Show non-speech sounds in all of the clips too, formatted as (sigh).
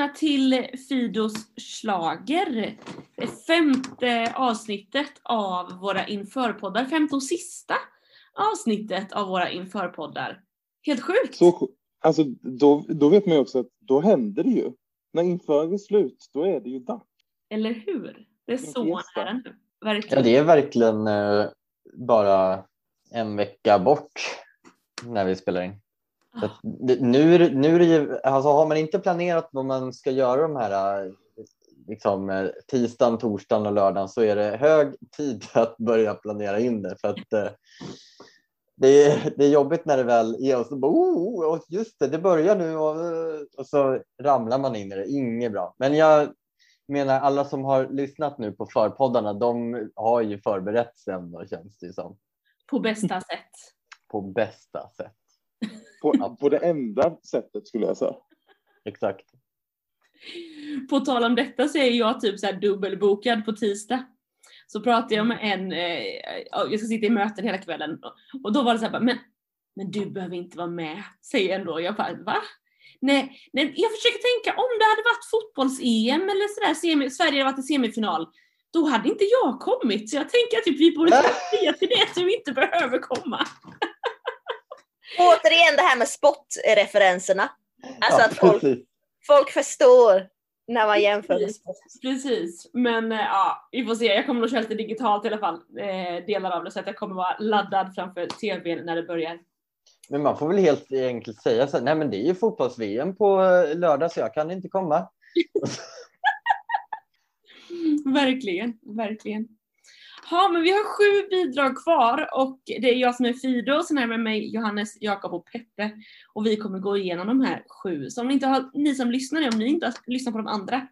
välkomna till Fidos slager. Det femte avsnittet av våra införpoddar. Femte och sista avsnittet av våra införpoddar. Helt sjukt! Så, alltså, då, då vet man ju också att då händer det ju. När inför är slut, då är det ju dags. Eller hur? Det är så nära nu. Ja, Verkligen. det är verkligen eh, bara en vecka bort när vi spelar in. Nu, nu det ju, alltså har man inte planerat vad man ska göra de här liksom, eh, tisdagen, torsdagen och lördagen så är det hög tid (laughs) att börja planera in det. För att, eh, det, är, det är jobbigt när det väl är och så bara, oh, oh, just det, det börjar nu och, och så ramlar man in i det. Inget bra. Men jag menar alla som har lyssnat nu på förpoddarna, de har ju förberett sig ändå känns det som. På bästa sätt. På bästa sätt. På, på det enda sättet skulle jag säga. Exakt. På tal om detta så är jag typ så här dubbelbokad på tisdag. Så pratade jag med en, eh, jag ska sitta i möten hela kvällen och då var det så här, men, men du behöver inte vara med, säger jag ändå. Jag bara, va? Nej, nej, jag försöker tänka om det hade varit fotbolls-EM eller sådär, semi, Sverige hade varit i semifinal, då hade inte jag kommit. Så jag tänker att typ, vi borde säga till det att du inte behöver komma. Återigen det här med sportreferenserna. Alltså Ja, att folk, folk förstår när man jämför med Precis. sport. Precis, men eh, ja, vi får se. Jag kommer nog köra lite digitalt i alla fall, eh, delar av det, så att jag kommer vara laddad framför tvn när det börjar. Men man får väl helt enkelt säga så nej men det är ju fotbolls-VM på eh, lördag så jag kan inte komma. (laughs) Verkligen, verkligen. Ja, men vi har sju bidrag kvar och det är jag som är Fido och sen är med mig Johannes, Jakob och Peppe. Och vi kommer gå igenom de här sju. Så om ni, inte har, ni som lyssnar nu, om ni inte har lyssnat på de andra,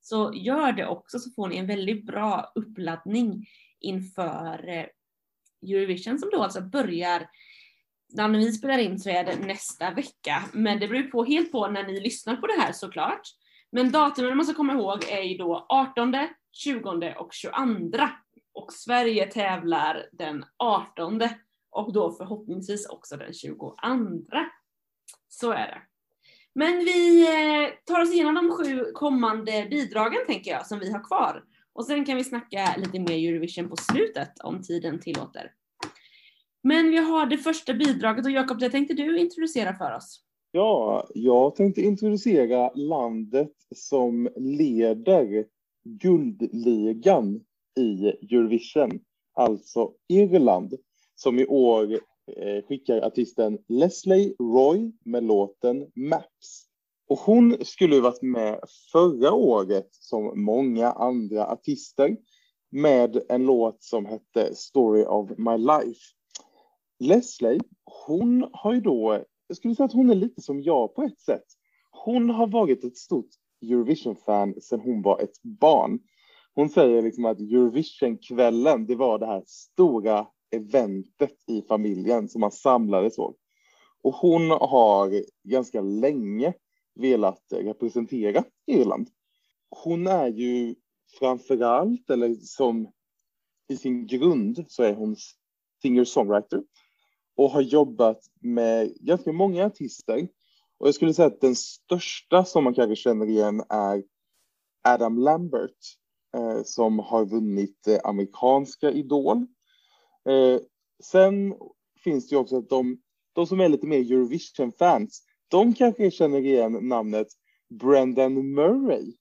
så gör det också så får ni en väldigt bra uppladdning inför eh, Eurovision som då alltså börjar när vi spelar in så är det nästa vecka. Men det beror på, helt på när ni lyssnar på det här såklart. Men datumen man ska komma ihåg är ju då 18, 20 och 22. Och Sverige tävlar den 18 och då förhoppningsvis också den 22. Så är det. Men vi eh, tar oss igenom de sju kommande bidragen tänker jag som vi har kvar. Och sen kan vi snacka lite mer Eurovision på slutet om tiden tillåter. Men vi har det första bidraget och Jakob, det tänkte du introducera för oss. Ja, jag tänkte introducera landet som leder guldligan i Eurovision, alltså Irland, som i år eh, skickar artisten Leslie Roy med låten Maps. Och hon skulle ju varit med förra året som många andra artister med en låt som hette Story of My Life. Leslie, hon har ju då, jag skulle säga att hon är lite som jag på ett sätt. Hon har varit ett stort Eurovision-fan sedan hon var ett barn. Hon säger liksom att Eurovision-kvällen, det var det här stora eventet i familjen som man samlades åt. Och hon har ganska länge velat representera Irland. Hon är ju framför allt, eller som i sin grund, så är hon singer-songwriter och har jobbat med ganska många artister. Och jag skulle säga att den största som man kanske känner igen är Adam Lambert som har vunnit eh, amerikanska Idol. Eh, sen finns det ju också att de, de som är lite mer Eurovision-fans, de kanske känner igen namnet Brendan Murray,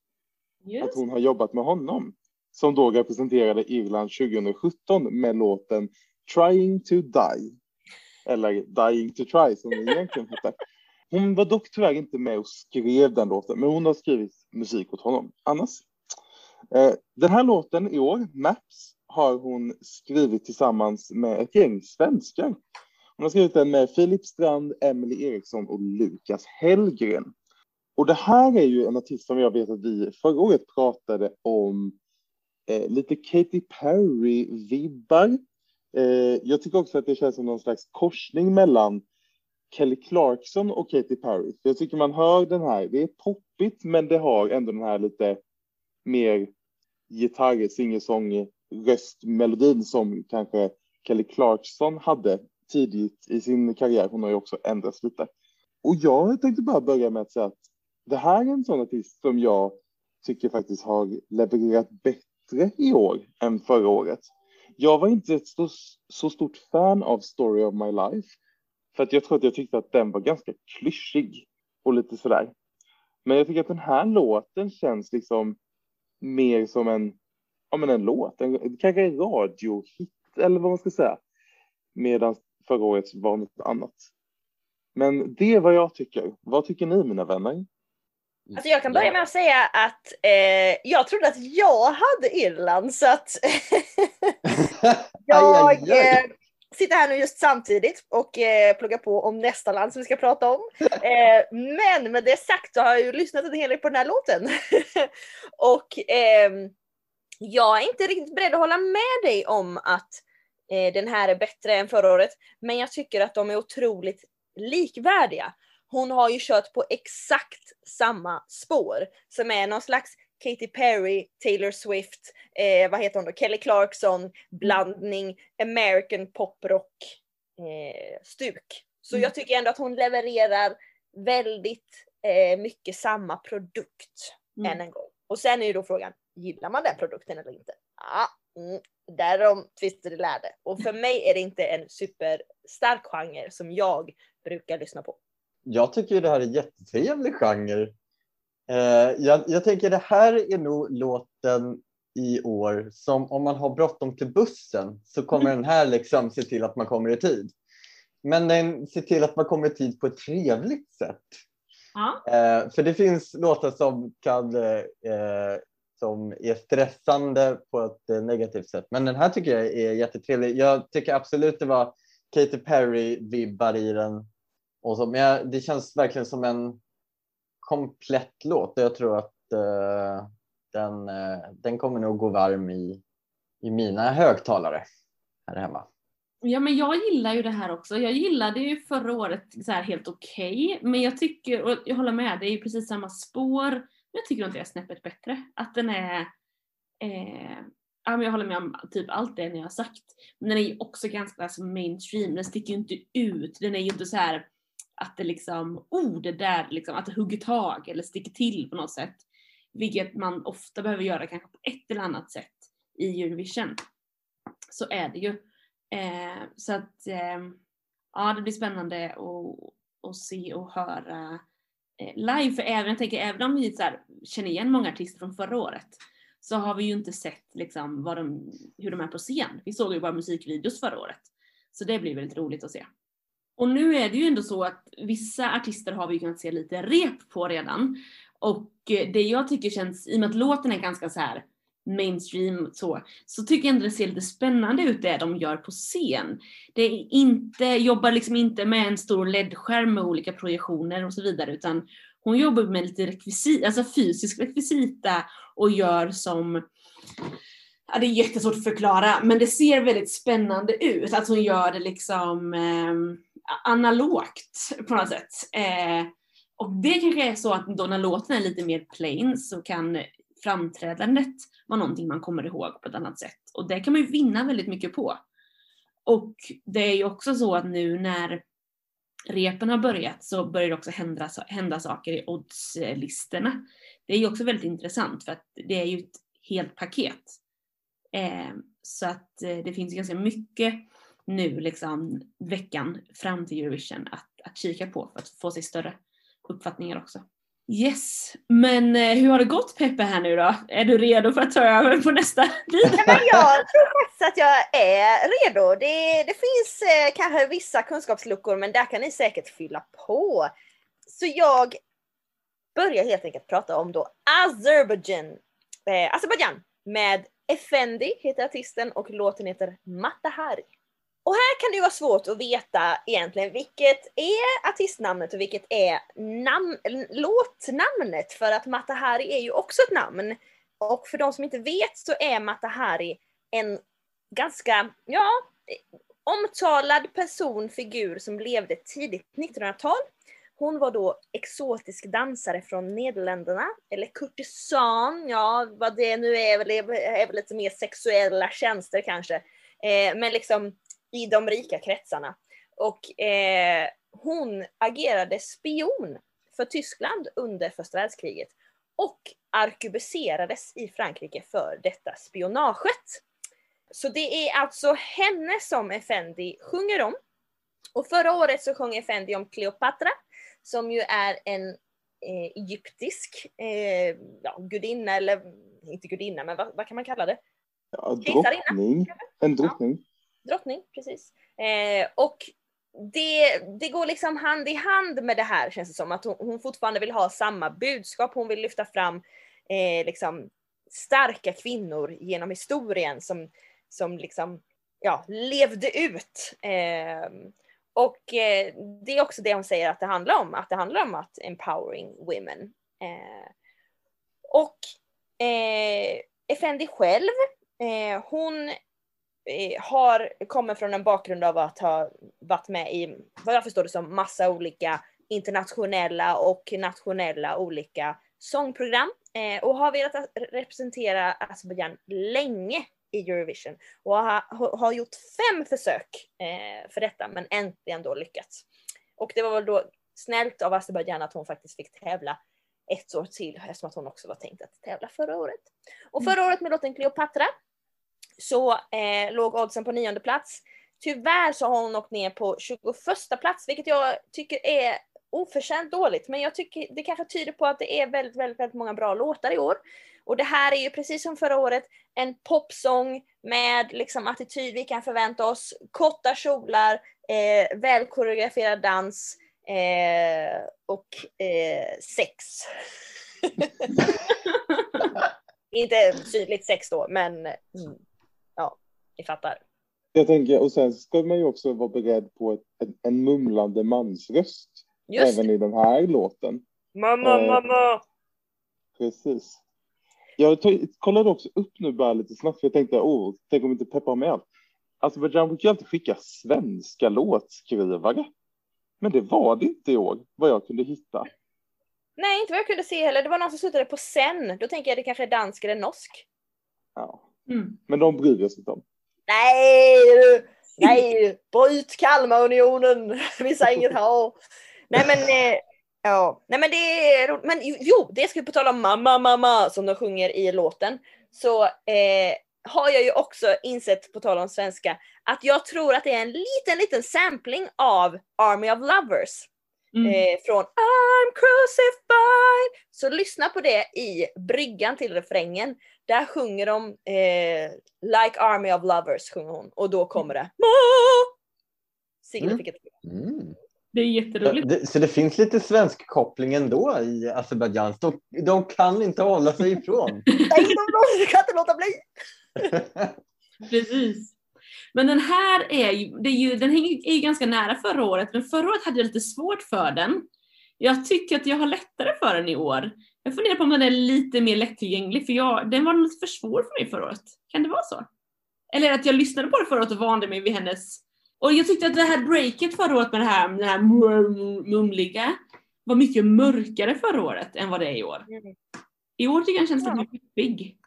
att hon har jobbat med honom, som då representerade Irland 2017 med låten Trying to Die, eller Dying to Try som den egentligen heter. Hon var dock tyvärr inte med och skrev den låten, men hon har skrivit musik åt honom annars. Eh, den här låten i år, Maps, har hon skrivit tillsammans med ett gäng svenskar. Hon har skrivit den med Filip Strand, Emily Eriksson och Lukas Hellgren. Och det här är ju en artist som jag vet att vi förra året pratade om eh, lite Katy Perry-vibbar. Eh, jag tycker också att det känns som någon slags korsning mellan Kelly Clarkson och Katy Perry. Jag tycker man hör den här, det är poppigt men det har ändå den här lite mer gitarr, singelsång, röstmelodin som kanske Kelly Clarkson hade tidigt i sin karriär. Hon har ju också ändrats lite. Och jag tänkte bara börja med att säga att det här är en sån artist som jag tycker faktiskt har levererat bättre i år än förra året. Jag var inte ett så, så stort fan av Story of My Life för att jag tror att jag tyckte att den var ganska klyschig och lite sådär. Men jag tycker att den här låten känns liksom mer som en, ja men en låt, en, kanske en radiohit eller vad man ska säga. Medan förra året var något annat. Men det är vad jag tycker. Vad tycker ni mina vänner? Alltså jag kan börja med att säga att eh, jag trodde att jag hade Irland så att (laughs) (laughs) jag eh, sitter här nu just samtidigt och eh, pluggar på om nästa land som vi ska prata om. (laughs) Eh, men med det sagt så har jag ju lyssnat en hel del på den här låten. (laughs) och ehm, jag är inte riktigt beredd att hålla med dig om att eh, den här är bättre än förra året. Men jag tycker att de är otroligt likvärdiga. Hon har ju kört på exakt samma spår som är någon slags Katy Perry, Taylor Swift, eh, vad heter hon då, Kelly Clarkson, blandning, American poprock eh, stuk. Så Mm. jag tycker ändå att hon levererar väldigt eh, mycket samma produkt Mm. än en gång. Och sen är ju då frågan, gillar man den produkten eller inte? Ja, mm, därom tvister de lärde. Och för mig är det inte en superstark genre som jag brukar lyssna på. Jag tycker det här är jättetrevlig genre. Eh, jag, jag tänker det här är nog låten i år som om man har bråttom till bussen så kommer den här liksom se till att man kommer i tid. Men den ser till att man kommer i tid på ett trevligt sätt. Eh, för det finns låtar som kan eh, som är stressande på ett eh, negativt sätt. Men den här tycker jag är jättetrevlig. Jag tycker absolut det var Katy Perry-vibbar i den. Och så, men jag, det känns verkligen som en komplett låt. Jag tror att uh, den, uh, den kommer nog gå varm i, i mina högtalare här hemma. Ja men jag gillar ju det här också. Jag gillade ju förra året så här helt okej. men jag tycker, och jag håller med, det är ju precis samma spår. Men jag tycker inte det är snäppet bättre. Att den är, eh, ja men jag håller med om typ allt det ni har sagt. Men den är ju också ganska alltså, mainstream, den sticker ju inte ut. Den är ju inte så här att det liksom, oh det där liksom, att det hugger tag eller sticker till på något sätt. Vilket man ofta behöver göra kanske på ett eller annat sätt i Eurovision. Så är det ju. Eh, så att eh, ja, det blir spännande att, att se och höra eh, live. För även, jag tänker, även om vi så här, känner igen många artister från förra året så har vi ju inte sett liksom, vad de, hur de är på scen. Vi såg ju bara musikvideos förra året. Så det blir väldigt roligt att se. Och nu är det ju ändå så att vissa artister har vi kunnat se lite rep på redan. Och eh, det jag tycker känns, i och med att låten är ganska så här mainstream så, så tycker jag ändå det ser lite spännande ut det de gör på scen. Det är inte, jobbar liksom inte med en stor LED-skärm med olika projektioner och så vidare utan hon jobbar med lite rekvisita, alltså fysisk rekvisita och gör som Ja, det är jättesvårt att förklara, men det ser väldigt spännande ut. Att hon gör det liksom eh, analogt på något sätt. Eh, och det kanske är så att då när låten är lite mer plain så kan framträdandet vara någonting man kommer ihåg på ett annat sätt. Och det kan man ju vinna väldigt mycket på. Och det är ju också så att nu när repen har börjat så börjar det också hända, hända saker i oddslistorna. Det är ju också väldigt intressant för att det är ju ett helt paket. Eh, så att eh, det finns ganska mycket nu liksom veckan fram till Eurovision att, att kika på för att få sig större uppfattningar också. Yes, men eh, hur har det gått Peppe här nu då? Är du redo för att ta över på nästa bit? Nej, men jag tror faktiskt att jag är redo. Det, det finns eh, kanske vissa kunskapsluckor men där kan ni säkert fylla på. Så jag börjar helt enkelt prata om då Azerbaijan. Eh, Azerbaijan med Effendi heter artisten och låten heter Matahari. Och här kan det ju vara svårt att veta egentligen vilket är artistnamnet och vilket är namn, låtnamnet för att Matahari är ju också ett namn. Och för de som inte vet så är Matahari en ganska, ja, omtalad person, figur som levde tidigt 1900-tal. Hon var då exotisk dansare från Nederländerna, eller kurtisan, ja vad det nu är, är väl lite mer sexuella tjänster kanske. Eh, men liksom i de rika kretsarna. Och eh, hon agerade spion för Tyskland under första världskriget och arkebuserades i Frankrike för detta spionaget. Så det är alltså henne som Effendi sjunger om. Och förra året så sjöng Effendi om Kleopatra som ju är en eh, egyptisk eh, ja, gudinna, eller inte gudinna, men vad, vad kan man kalla det? Ja, drottning. En drottning. Drottning, precis. Eh, och det, det går liksom hand i hand med det här känns det som, att hon, hon fortfarande vill ha samma budskap, hon vill lyfta fram eh, liksom starka kvinnor genom historien som, som liksom, ja, levde ut. Eh, och eh, det är också det hon säger att det handlar om, att det handlar om att empowering women. Eh, och eh, Effendi själv, eh, hon har, kommer från en bakgrund av att ha varit med i, vad jag förstår det som, massa olika internationella och nationella olika sångprogram eh, och har velat representera Azerbajdzjan länge i Eurovision och har, har gjort fem försök eh, för detta men äntligen då lyckats. Och det var väl då snällt av Azerbajdzjan att hon faktiskt fick tävla ett år till eftersom att hon också var tänkt att tävla förra året. Och förra året med låten Cleopatra så eh, låg oddsen på nionde plats. Tyvärr så har hon åkt ner på 21 plats vilket jag tycker är oförtjänt dåligt men jag tycker det kanske tyder på att det är väldigt, väldigt, väldigt många bra låtar i år. Och det här är ju precis som förra året en popsång med liksom attityd vi kan förvänta oss, korta kjolar, eh, väl koreograferad dans eh, och eh, sex. (laughs) Inte synligt sex då, men mm, ni fattar. Jag tänker, och sen ska man ju också vara beredd på ett, en, en mumlande mansröst. Just även det. i den här låten. Mamma, Eh, mamma! Precis. Jag tog, kollade också upp nu bara lite snabbt, för jag tänkte, åh, tänk om inte peppar med allt. Azerbajdzjan brukar ju alltid skicka svenska låtskrivare. Men det var det inte i år, vad jag kunde hitta. Nej, inte vad jag kunde se heller. Det var någon som slutade på sen. Då tänker jag det kanske är dansk eller norsk. Ja. Mm. Men de bryr sig inte om. Nej, du! nej, bryt Kalmarunionen. Vi säger inget ha. Nej men, eh, ja, nej men det är roligt. Men jo- jo, det ska vi på tala om mamma, mamma som de sjunger i låten. Så eh, har jag ju också insett, på tal om svenska, att jag tror att det är en liten, liten sampling av Army of Lovers. Mm. Eh, från I'm crucified. Så lyssna på det i bryggan till refrängen. Där sjunger de eh, Like Army of Lovers sjunger hon och då kommer det Mm. fick ett Mm. Det är jätteroligt. Det, så det finns lite svensk koppling ändå i Azerbajdzjan. De, de kan inte hålla sig ifrån. (laughs) Nej, de de kan inte låta bli! (laughs) Precis. Men den här är ju, det är ju, den hänger- är ju ganska nära förra året, men förra året hade jag lite svårt för den. Jag tycker att jag har lättare för den i år. Jag funderar på om den är lite mer lättillgänglig, för jag, den var lite för svår för mig förra året. Kan det vara så? Eller att jag lyssnade på det förra året och vande mig vid hennes... Och jag tyckte att det här breaket förra året med det här, det här mum- mumliga var mycket mörkare förra året än vad det är i år. Mm. I år tycker jag den känns Ja. lite mer peppig.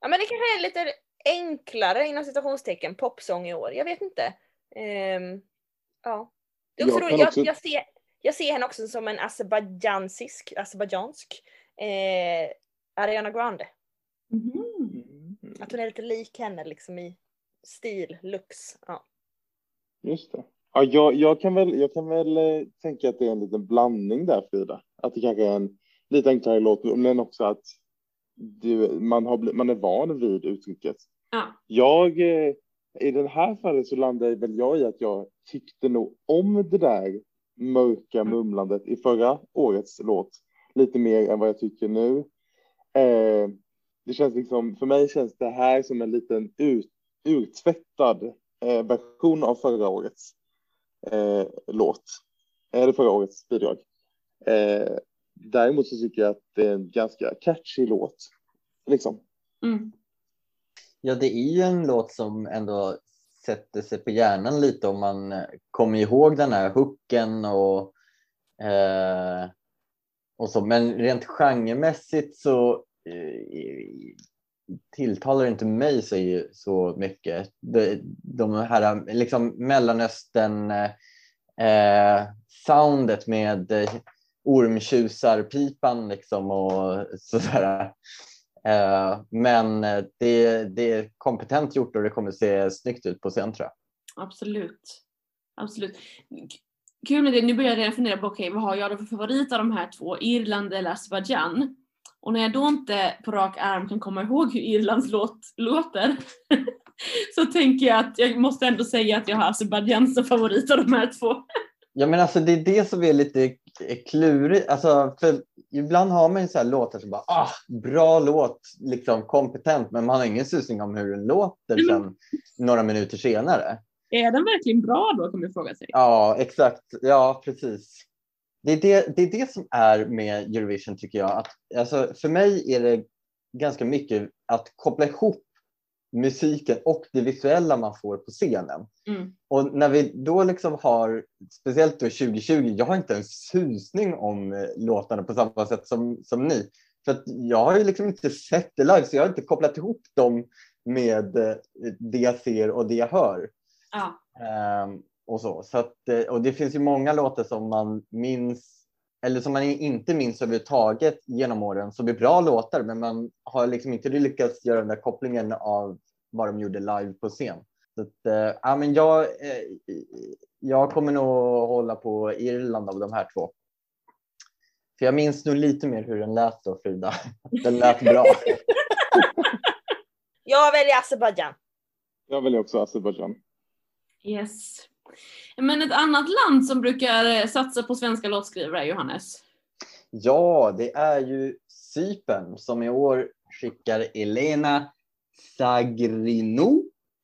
Ja men det kanske är lite enklare inom citationstecken popsång i år. Jag vet inte. Ehm, ja. Det är också Jag roligt. Jag, jag, ser, jag ser henne också som en azerbajdzjansisk, azerbajdzjansk eh, Ariana Grande. Mhm. Att hon är lite lik henne liksom i stil, looks. Ja. Just det. Ja, jag, jag, kan väl, jag kan väl eh, tänka att det är en liten blandning där, Frida. Att det kanske är en lite enklare låt, men också att du, man, har, man är van vid uttrycket. Ja. Jag, eh, i den här fallet så landar väl jag i att jag tyckte nog om det där mörka mumlandet i förra årets låt lite mer än vad jag tycker nu. Eh, det känns liksom, för mig känns det här som en liten ut, urtvättad eh, version av förra årets eh, låt, eller förra årets bidrag. Eh, däremot så tycker jag att det är en ganska catchy låt. Liksom. Mm. Ja, det är ju en låt som ändå sätter sig på hjärnan lite om man kommer ihåg den här hooken och, eh, och så. Men rent genremässigt så eh, tilltalar inte mig så, så mycket. De, de här liksom Mellanöstern eh, eh soundet med eh, ormtjusarpipan liksom och sådär. Eh, men eh, det, det är kompetent gjort och det kommer se snyggt ut på scen tror jag. Absolut. Absolut. Kul med det, nu börjar jag redan fundera på okej, okay, vad har jag då för favorit av de här två, Irland eller Azerbajdzjan? Och när jag då inte på rak arm kan komma ihåg hur Irlands låt låter (laughs) så tänker jag att jag måste ändå säga att jag har Azerbajdzjan som favorit av de här två. Ja men alltså det är det som är lite klurigt. Alltså, för ibland har man ju så här låtar som bara ah, bra låt, liksom kompetent, men man har ingen susning om hur den låter mm. sen några minuter senare. Är den verkligen bra då kan man fråga sig. Ja exakt, ja precis. Det är det, det är det som är med Eurovision tycker jag. Att, alltså, för mig är det ganska mycket att koppla ihop musiken och det visuella man får på scenen. Mm. Och när vi då liksom har, speciellt då 2020, jag har inte en susning om eh, låtarna på samma sätt som, som ni. För jag har ju liksom inte sett det live så jag har inte kopplat ihop dem med eh, det jag ser och det jag hör. Ja. Um, och så. så att, eh, och det finns ju många låtar som man minns eller som man inte minns överhuvudtaget genom åren som är bra låtar men man har liksom inte lyckats göra den där kopplingen av vad de gjorde live på scen. Så att, äh, ja, men jag, äh, jag kommer nog hålla på Irland av de här två. För jag minns nog lite mer hur den lät då Frida. (laughs) Den lät bra. (laughs) jag väljer Azerbajdzjan. Jag väljer också Azerbajdzjan. Yes. Men ett annat land som brukar eh, satsa på svenska låtskrivare, Johannes? Ja, det är ju Cypern som i år skickar Elena Sagrino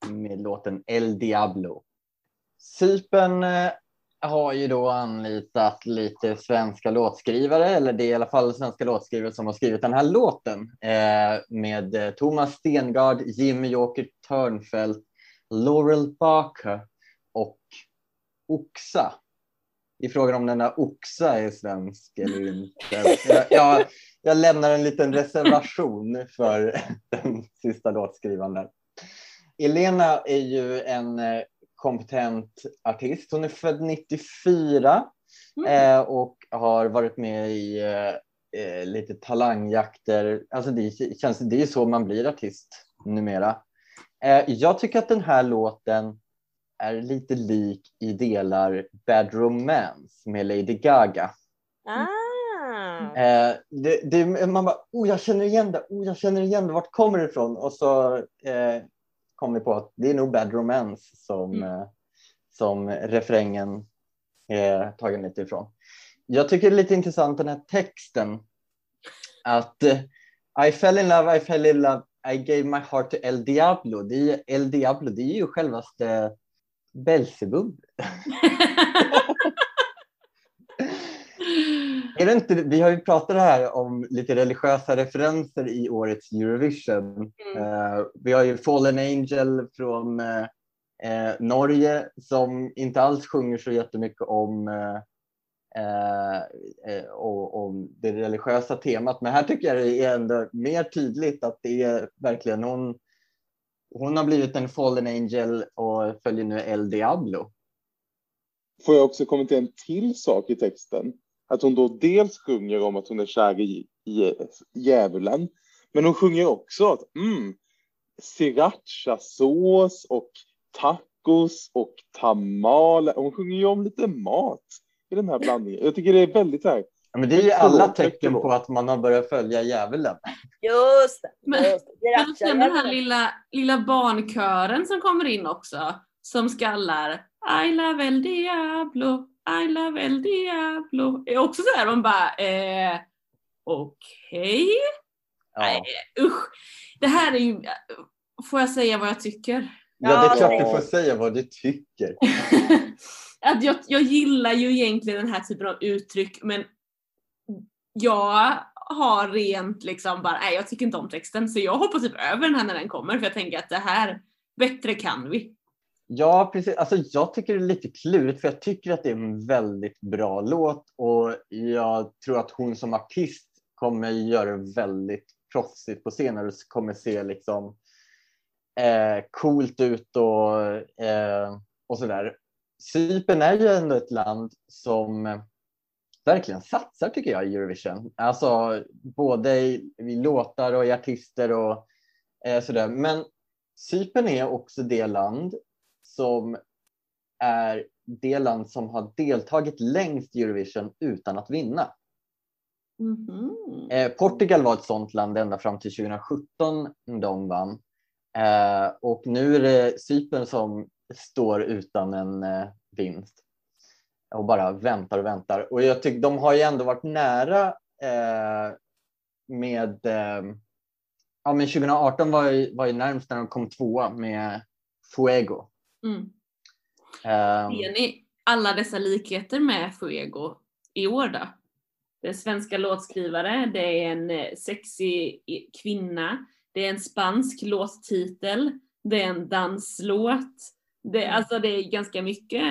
med låten El Diablo. Cypern eh, har ju då anlitat lite svenska låtskrivare, eller det är i alla fall svenska låtskrivare som har skrivit den här låten eh, med eh, Thomas Stengard, Jimmy Joker Törnfeldt, Laurel Barker och oxa. I frågan om den där oxa är svensk eller inte. Jag, jag, jag lämnar en liten reservation för (laughs) den sista låtskrivaren. Elena är ju en eh, kompetent artist. Hon är född 94 mm. Eh, och har varit med i eh, lite talangjakter. Alltså det, känns, det är så man blir artist numera. Jag tycker att den här låten är lite lik i delar Bad Romance med Lady Gaga. Ah. Eh, det, det, man bara, oh jag känner igen det, oh jag känner igen det, vart kommer det ifrån? Och så eh, kom vi på att det är nog Bad Romance som, mm. eh, som refrängen är tagen lite ifrån. Jag tycker det är lite intressant den här texten. Att eh, I fell in love, I fell in love, I gave my heart to El Diablo. Det är, El Diablo, det är ju självaste Belsebub. (laughs) är det inte, vi har ju pratat här om lite religiösa referenser i årets Eurovision. Mm. Uh, vi har ju Fallen Angel från uh, Norge som inte alls sjunger så jättemycket om, Eh, eh, och, om det religiösa temat. Men här tycker jag det är ändå mer tydligt att det är verkligen hon hon har blivit en fallen angel och följer nu El Diablo. Får jag också kommentera en till sak i texten? Att hon då dels sjunger om att hon är kär i, i djävulen, men hon sjunger också att mm, srirachasås och tacos och tamal. Hon sjunger ju om lite mat i den här blandningen. Jag tycker det är väldigt här Ja, men det är ju alla tecken på att man har börjat följa djävulen. Just det. Men, men den här lilla, lilla barnkören som kommer in också, som skallar I love El Diablo, I love El Diablo. Är också så här man bara, eh, okej? Okay? Ja. Nej, usch. Det här är ju, får jag säga vad jag tycker? Ja, det är klart du får säga vad du tycker. (laughs) att jag, jag gillar ju egentligen den här typen av uttryck men jag har rent liksom bara, nej jag tycker inte om texten så jag hoppar typ över den här när den kommer för jag tänker att det här, bättre kan vi. Ja, precis. Alltså, jag tycker det är lite klurigt för jag tycker att det är en väldigt bra låt och jag tror att hon som artist kommer göra det väldigt proffsigt på scenen och kommer se liksom eh, coolt ut och, eh, och sådär. Cypern är ju ändå ett land som verkligen satsar tycker jag i Eurovision. Alltså både i, i låtar och i artister och eh, sådär. Men Cypern är också det land som är det land som har deltagit längst i Eurovision utan att vinna. Mhm. Eh, Portugal var ett sådant land ända fram till 2017 de vann. Eh, och nu är det Cypern som står utan en eh, vinst och bara väntar och väntar. Och jag tycker de har ju ändå varit nära eh, med eh, Ja, men 2018 var ju, var ju närmst när de kom tvåa med Fuego. Mm. Eh, Ser ni alla dessa likheter med Fuego i år då? Det är svenska låtskrivare, det är en eh, sexig kvinna, det är en spansk låttitel, det är en danslåt. Det, alltså det är ganska mycket.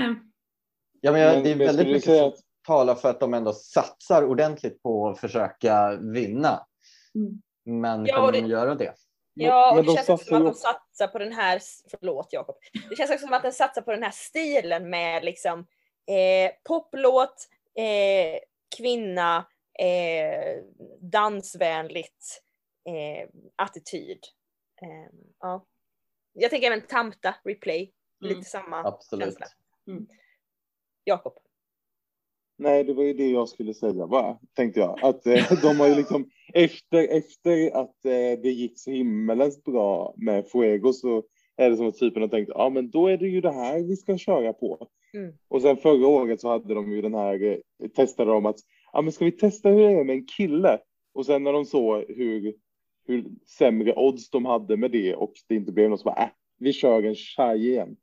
ja, men jag, det är väldigt mycket som att- talar för att de ändå satsar ordentligt på att försöka vinna. Mm. Men Ja, kommer och de det- göra det? Ja, och det de känns också som att de satsar på den här, förlåt Jakob. Det känns också som att den satsar på den här stilen med liksom eh, poplåt, eh, kvinna, eh, dansvänligt, eh, attityd. Eh, ja. Jag tänker även Tamta, Replay, Mm. Lite samma Absolut. känsla. Mm. Jakob. Nej, det var ju det jag skulle säga bara, tänkte jag. Att eh, (laughs) de har ju liksom, efter, efter att eh, det gick så himmelens bra med Fuego så är det som att typen har tänkt, ja men då är det ju det här vi ska köra på. Mm. Och sen förra året så hade de ju den här, eh, testade de att, ja men ska vi testa hur det är med en kille? Och sen när de såg hur, hur sämre odds de hade med det och det inte blev något så bara, äh, vi kör en tjej igen.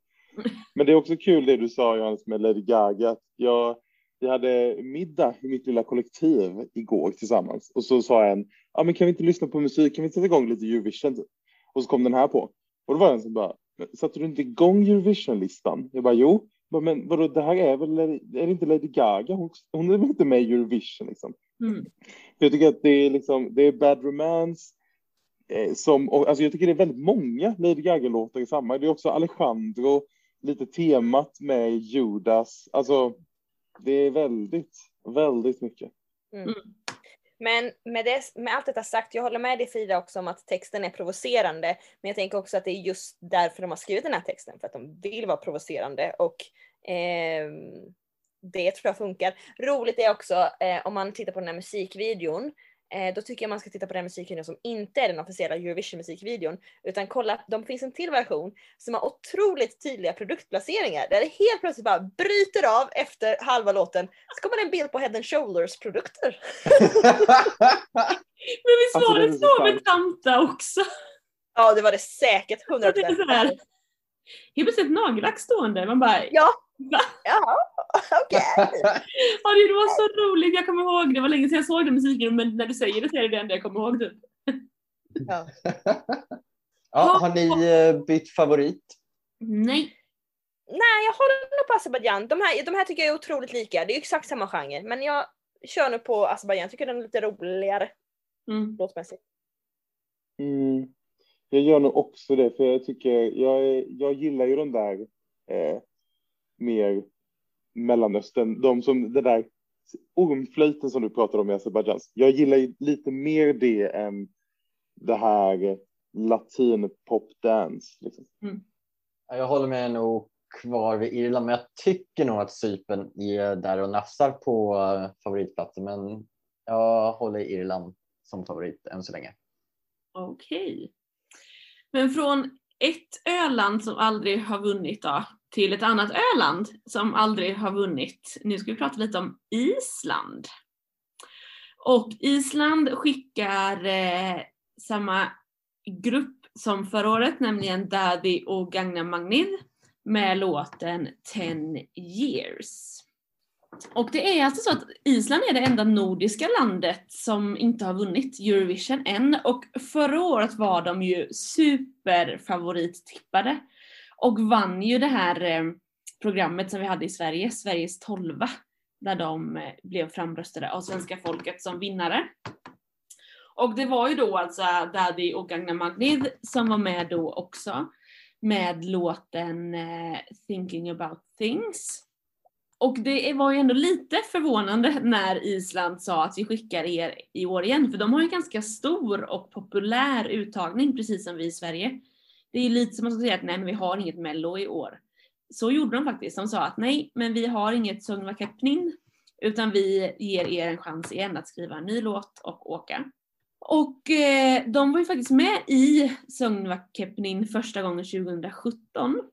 Men det är också kul det du sa Johannes med Lady Gaga. att Jag, vi hade middag i mitt lilla kollektiv igår tillsammans och så sa en, ja men kan vi inte lyssna på musik, kan vi sätta igång lite Eurovision? typ? Och så kom den här på. Och då var det en som bara, "Men satte du inte igång Eurovision-listan? Jag bara, jo. Jag bara, Men vadå, det här är väl, är det inte Lady Gaga? Hon, hon är väl inte med i Eurovision liksom? Mm. Jag tycker att det är liksom, det är Bad Romance, eh, som, och, alltså jag tycker det är väldigt många Lady Gaga-låtar i samma. Det är också Alejandro, lite temat med Judas. Alltså, det är väldigt, väldigt mycket. Men med, det, med allt detta sagt, jag håller med dig Frida också om att texten är provocerande. Men jag tänker också att det är just därför de har skrivit den här texten, för att de vill vara provocerande. Och ehm, det tror jag funkar. Roligt är också eh, om man tittar på den här musikvideon. Eh, då tycker jag man ska titta på den musikvideon som inte är den officiella Eurovision musikvideon. Utan kolla, de finns en till version som har otroligt tydliga produktplaceringar. Där det helt plötsligt bara bryter av efter halva låten. Så kommer det en bild på Head and Shoulders produkter. (laughs) Men visst Alltså, var det det så med. Tanta också? Ja det var det säkert, 100%. Det är så här. Helt plötsligt nagellack stående. Man bara, Ja, va? ja, okej. (laughs) Ja, det var så roligt, jag kommer ihåg, det var länge sedan jag såg den musiken men när du säger det så är det det enda jag kommer ihåg typ. Ja. ja, har ni eh, bytt favorit? Nej. Nej, jag håller nog på Azerbajdzjan. De här, de här tycker jag är otroligt lika. Det är ju exakt samma genre. Men jag kör nu på Azerbajdzjan. Tycker den är lite roligare Mm. låtmässigt. Mm. Jag gör nog också det, för jag tycker, jag, jag gillar ju de där eh, mer Mellanöstern, de som, det där ormflöjten som du pratade om i Azerbajdzjan. Jag gillar ju lite mer det än det här latin pop dance. Liksom. Ja, Jag håller med nog kvar vid Irland, men jag tycker nog att Cypern är där och nafsar på eh, favoritplatsen. Men jag håller Irland som favorit än så länge. Okej. Men från ett öland som aldrig har vunnit då, till ett annat öland som aldrig har vunnit. Nu ska vi prata lite om Island. Och Island skickar eh, samma grupp som förra året, nämligen Daddy och Gagna Magnid med låten 10 years. Och det är alltså så att Island är det enda nordiska landet som inte har vunnit Eurovision än och förra året var de ju superfavorittippade och vann ju det här eh, programmet som vi hade i Sverige, Sveriges 12 där de eh, blev framröstade av svenska folket som vinnare. Och det var ju då alltså Daddy och Gagna Magnid som var med då också med låten eh, Thinking about things och det var ju ändå lite förvånande när Island sa att vi skickar er i år igen, för de har ju ganska stor och populär uttagning precis som vi i Sverige. Det är ju lite som att säga att nej men vi har inget mello i år. Så gjorde de faktiskt, de sa att nej men vi har inget Sungvakepnin utan vi ger er en chans igen att skriva en ny låt och åka. Och eh, de var ju faktiskt med i Sungvakepnin första gången 2017.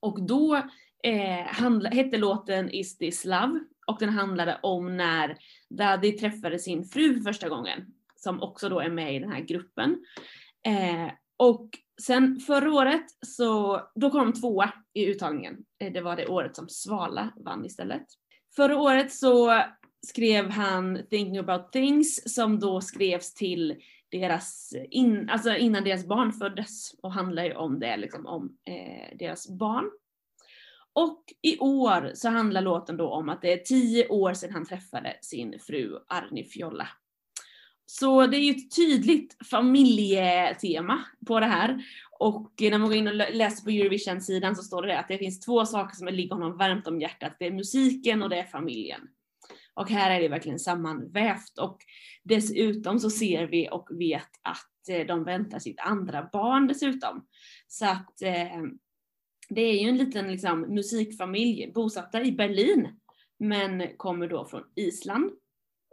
Och då eh, handla, hette låten Is this love? Och den handlade om när Daddy träffade sin fru för första gången. Som också då är med i den här gruppen. Eh, och sen förra året så, då kom de tvåa i uttagningen. Eh, det var det året som Svala vann istället. Förra året så skrev han Thinking about things som då skrevs till deras, in, alltså innan deras barn föddes och handlar ju om det, liksom om eh, deras barn. Och i år så handlar låten då om att det är tio år sedan han träffade sin fru Arni Fjolla. Så det är ju ett tydligt familjetema på det här. Och när man går in och läser på Eurovision-sidan så står det att det finns två saker som ligger honom varmt om hjärtat. Det är musiken och det är familjen. Och här är det verkligen sammanvävt och dessutom så ser vi och vet att eh, de väntar sitt andra barn dessutom. Så att eh, det är ju en liten liksom, musikfamilj bosatta i Berlin men kommer då från Island.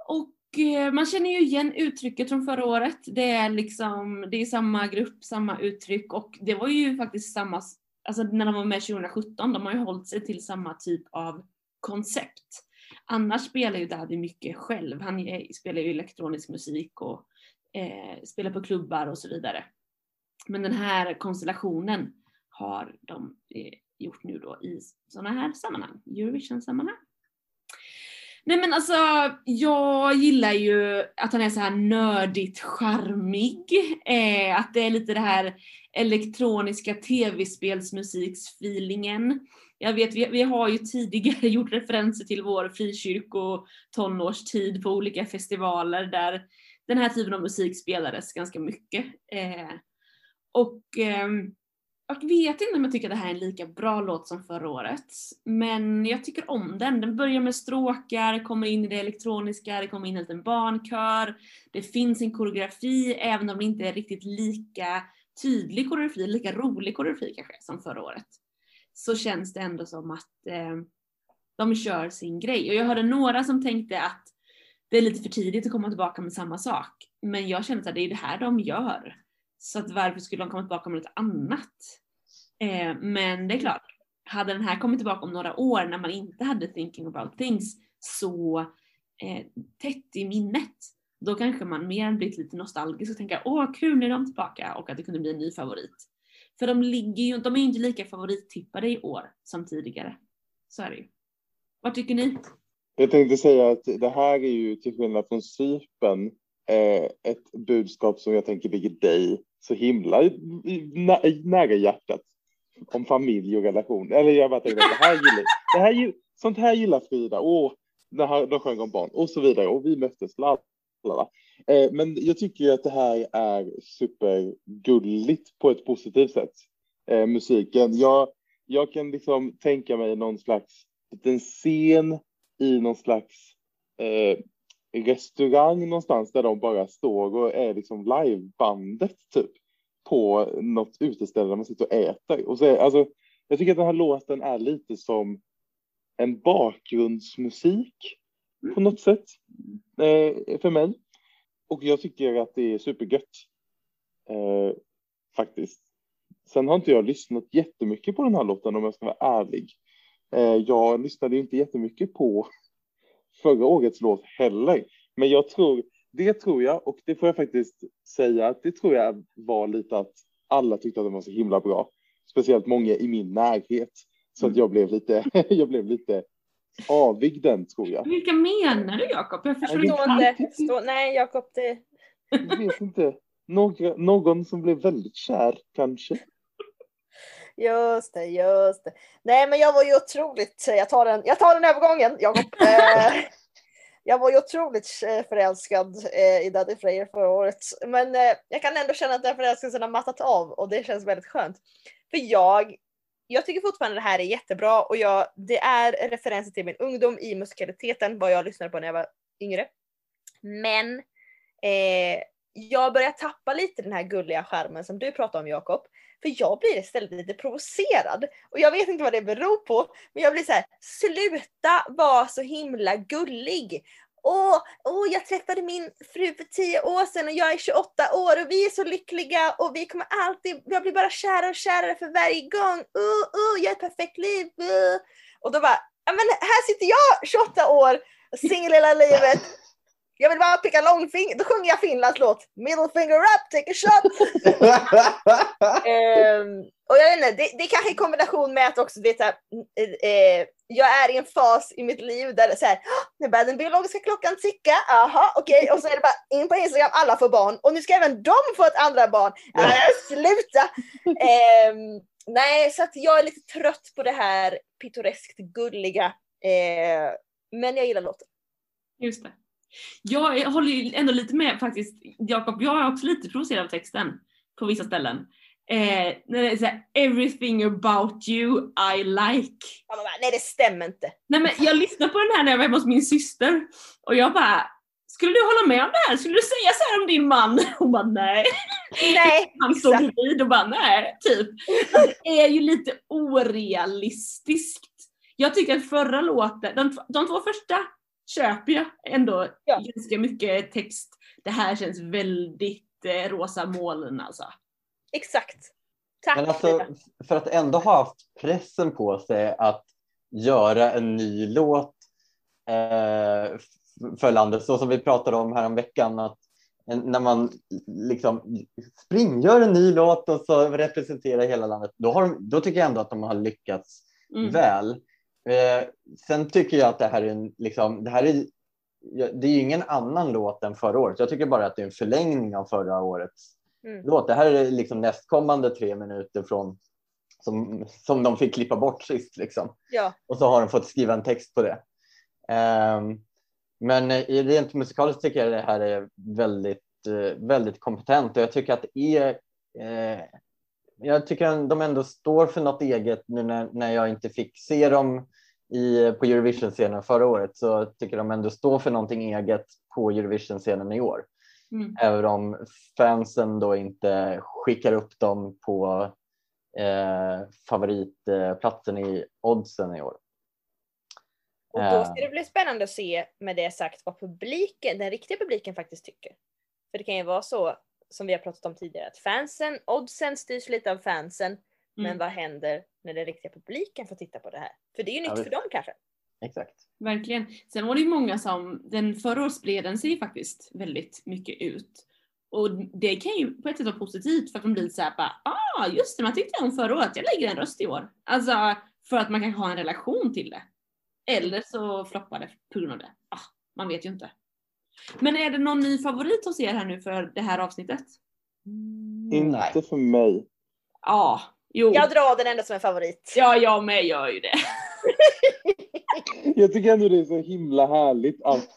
Och eh, man känner ju igen uttrycket från förra året. Det är liksom, det är samma grupp, samma uttryck och det var ju faktiskt samma, alltså när de var med 2017, de har ju hållit sig till samma typ av koncept. Annars spelar ju Daddy mycket själv. Han spelar ju elektronisk musik och eh, spelar på klubbar och så vidare. Men den här konstellationen har de eh, gjort nu då i sådana här sammanhang, Eurovision-sammanhang. Nej men alltså, jag gillar ju att han är så här nördigt charmig. Eh, att det är lite det här elektroniska tv-spelsmusiksfeelingen. Jag vet, vi, vi har ju tidigare (laughs) gjort referenser till vår frikyrko tonårstid på olika festivaler där den här typen av musik spelades ganska mycket. Eh, och eh, jag vet inte om jag tycker att det här är en lika bra låt som förra året. Men jag tycker om den. Den börjar med stråkar, kommer in i det elektroniska, det kommer in en liten barnkör. Det finns en koreografi, även om det inte är riktigt lika tydlig koreografi, lika rolig koreografi kanske som förra året. Så känns det ändå som att eh, de kör sin grej. Och jag hörde några som tänkte att det är lite för tidigt att komma tillbaka med samma sak. Men jag känner att det är det här de gör. Så att varför skulle de komma tillbaka med något annat? Eh, men det är klart, hade den här kommit tillbaka om några år när man inte hade thinking about things så eh, tätt i minnet, då kanske man mer än blivit lite nostalgisk och tänka åh kul nu är de tillbaka och att det kunde bli en ny favorit. För de ligger ju, de är ju inte lika favorittippade i år som tidigare. Så är det ju. Vad tycker ni? Jag tänkte säga att det här är ju till skillnad från Sypen eh, ett budskap som jag tänker ligger dig så himla nära hjärtat om familj och relation. Eller jag bara tänkte, det här gillar, det här, sånt här gillar Frida. Åh, det här, de sjöng om barn och så vidare och vi möttes. Lalala. Eh, men jag tycker ju att det här är supergulligt på ett positivt sätt. Eh, musiken. Jag, jag kan liksom tänka mig någon slags liten scen i någon slags eh, restaurang någonstans där de bara står och är liksom livebandet typ på något uteställe där man sitter och äter. Och så är, alltså, jag tycker att den här låten är lite som en bakgrundsmusik på något sätt eh, för mig. Och jag tycker att det är supergött. Eh, faktiskt. Sen har inte jag lyssnat jättemycket på den här låten om jag ska vara ärlig. Eh, jag lyssnade inte jättemycket på förra årets låt heller. Men jag tror, det tror jag, och det får jag faktiskt säga, att det tror jag var lite att alla tyckte att den var så himla bra. Speciellt många i min närhet. Så att mm. jag blev lite, (laughs) jag blev lite avig den tror jag. Vilka menar du Jakob? Jag förstår inte. Stå, nej Jakob, det... Jag vet inte. Några, någon som blev väldigt kär kanske. Just det, just det. Nej men jag var ju otroligt, jag tar den, jag tar den övergången Jakob. (laughs) Eh, jag var ju otroligt eh, förälskad eh, i Daddy Freyer förra året. Men jag kan ändå känna att den förälskelsen har mattat av och det känns väldigt skönt. För jag jag tycker fortfarande det här är jättebra och jag, det är referenser till min ungdom i musikaliteten, vad jag lyssnade på när jag var yngre. Men eh, jag börjar tappa lite den här gulliga skärmen som du pratar om Jakob. För jag blir istället lite provocerad. Och jag vet inte vad det beror på. Men jag blir så här, sluta vara så himla gullig. Åh, åh, jag träffade min fru för tio år sedan och jag är 28 år och vi är så lyckliga och vi kommer alltid, jag blir bara kärare och kärare för varje gång. Uh, uh, jag har ett perfekt liv. Uh. Och då bara, men här sitter jag 28 år, singel hela livet jag vill bara picka långfinger. Då sjunger jag Finlands låt. Middle finger up, take a shot. um, (laughs) och jag vet inte, det, det är kanske i kombination med att också det är eh, jag är i en fas i mitt liv där det är så här, nu börjar den biologiska klockan ticka, aha okej, okay. och så är det bara in på Instagram, alla får barn och nu ska även de få ett andra barn. Äh, sluta! um, nej, så att jag är lite trött på det här pittoreskt gulliga, eh, men jag gillar låten. Just det. Jag håller ju ändå lite med faktiskt, Jakob, jag är också lite provocerad av texten på vissa ställen. Eh, när det är såhär, everything about you I like. nej det stämmer inte. Nej men jag lyssnade på den här när jag var hemma hos min syster och jag bara, skulle du hålla med om det här? Skulle du säga så här om din man? (laughs) Hon bara nej. (laughs) Nej. (laughs) Han stod bredvid och bara nej, typ. Det är ju lite orealistiskt. Jag tycker att förra låten, de, de två första köper jag ändå ja. ganska mycket text. Det här känns väldigt eh, rosa moln alltså. Exakt. Tack. Men alltså, för att ändå ha haft pressen på sig att göra en ny låt eh, för landet, så som vi pratade om här om veckan att när man liksom springgör en ny låt och så representerar hela landet, då, har de, då tycker jag ändå att de har lyckats mm. väl. Eh, sen tycker jag att det här är en, liksom, det här är, det är ingen annan låt än förra året. Jag tycker bara att det är en förlängning av förra årets mm. låt. Det här är liksom nästkommande tre minuter från som, som de fick klippa bort sist. Liksom. Ja. Och så har de fått skriva en text på det. Um, men i rent musikaliskt tycker jag det här är väldigt, uh, väldigt kompetent och jag tycker att det är uh, jag tycker de ändå står för något eget nu när, när jag inte fick se dem i, på Eurovision-scenen förra året så tycker de ändå står för någonting eget på Eurovision-scenen i år. Mm. Även om fansen då inte skickar upp dem på eh, favoritplatsen i oddsen i år. Och då ska det bli spännande att se med det sagt vad publiken, den riktiga publiken faktiskt tycker. För det kan ju vara så som vi har pratat om tidigare, att fansen, oddsen styrs lite av fansen. Mm. Men vad händer när den riktiga publiken får titta på det här? För det är ju nytt ja, för dem kanske. Exakt. Verkligen. Sen var det ju många som, den förra året spred den sig faktiskt väldigt mycket ut. Och det kan ju på ett sätt vara positivt för att de blir såhär bara, ah just det, man tyckte om förra året, jag lägger en röst i år. Alltså för att man kanske har en relation till det. Eller så floppar det på grund av det. Ah, man vet ju inte. Men är det någon ny favorit hos er här nu för det här avsnittet? Mm, Inte för mig. Ja, jo. Jag drar den ändå som en favorit. Ja, jag med gör ju det. (laughs) jag tycker ändå det är så himla härligt att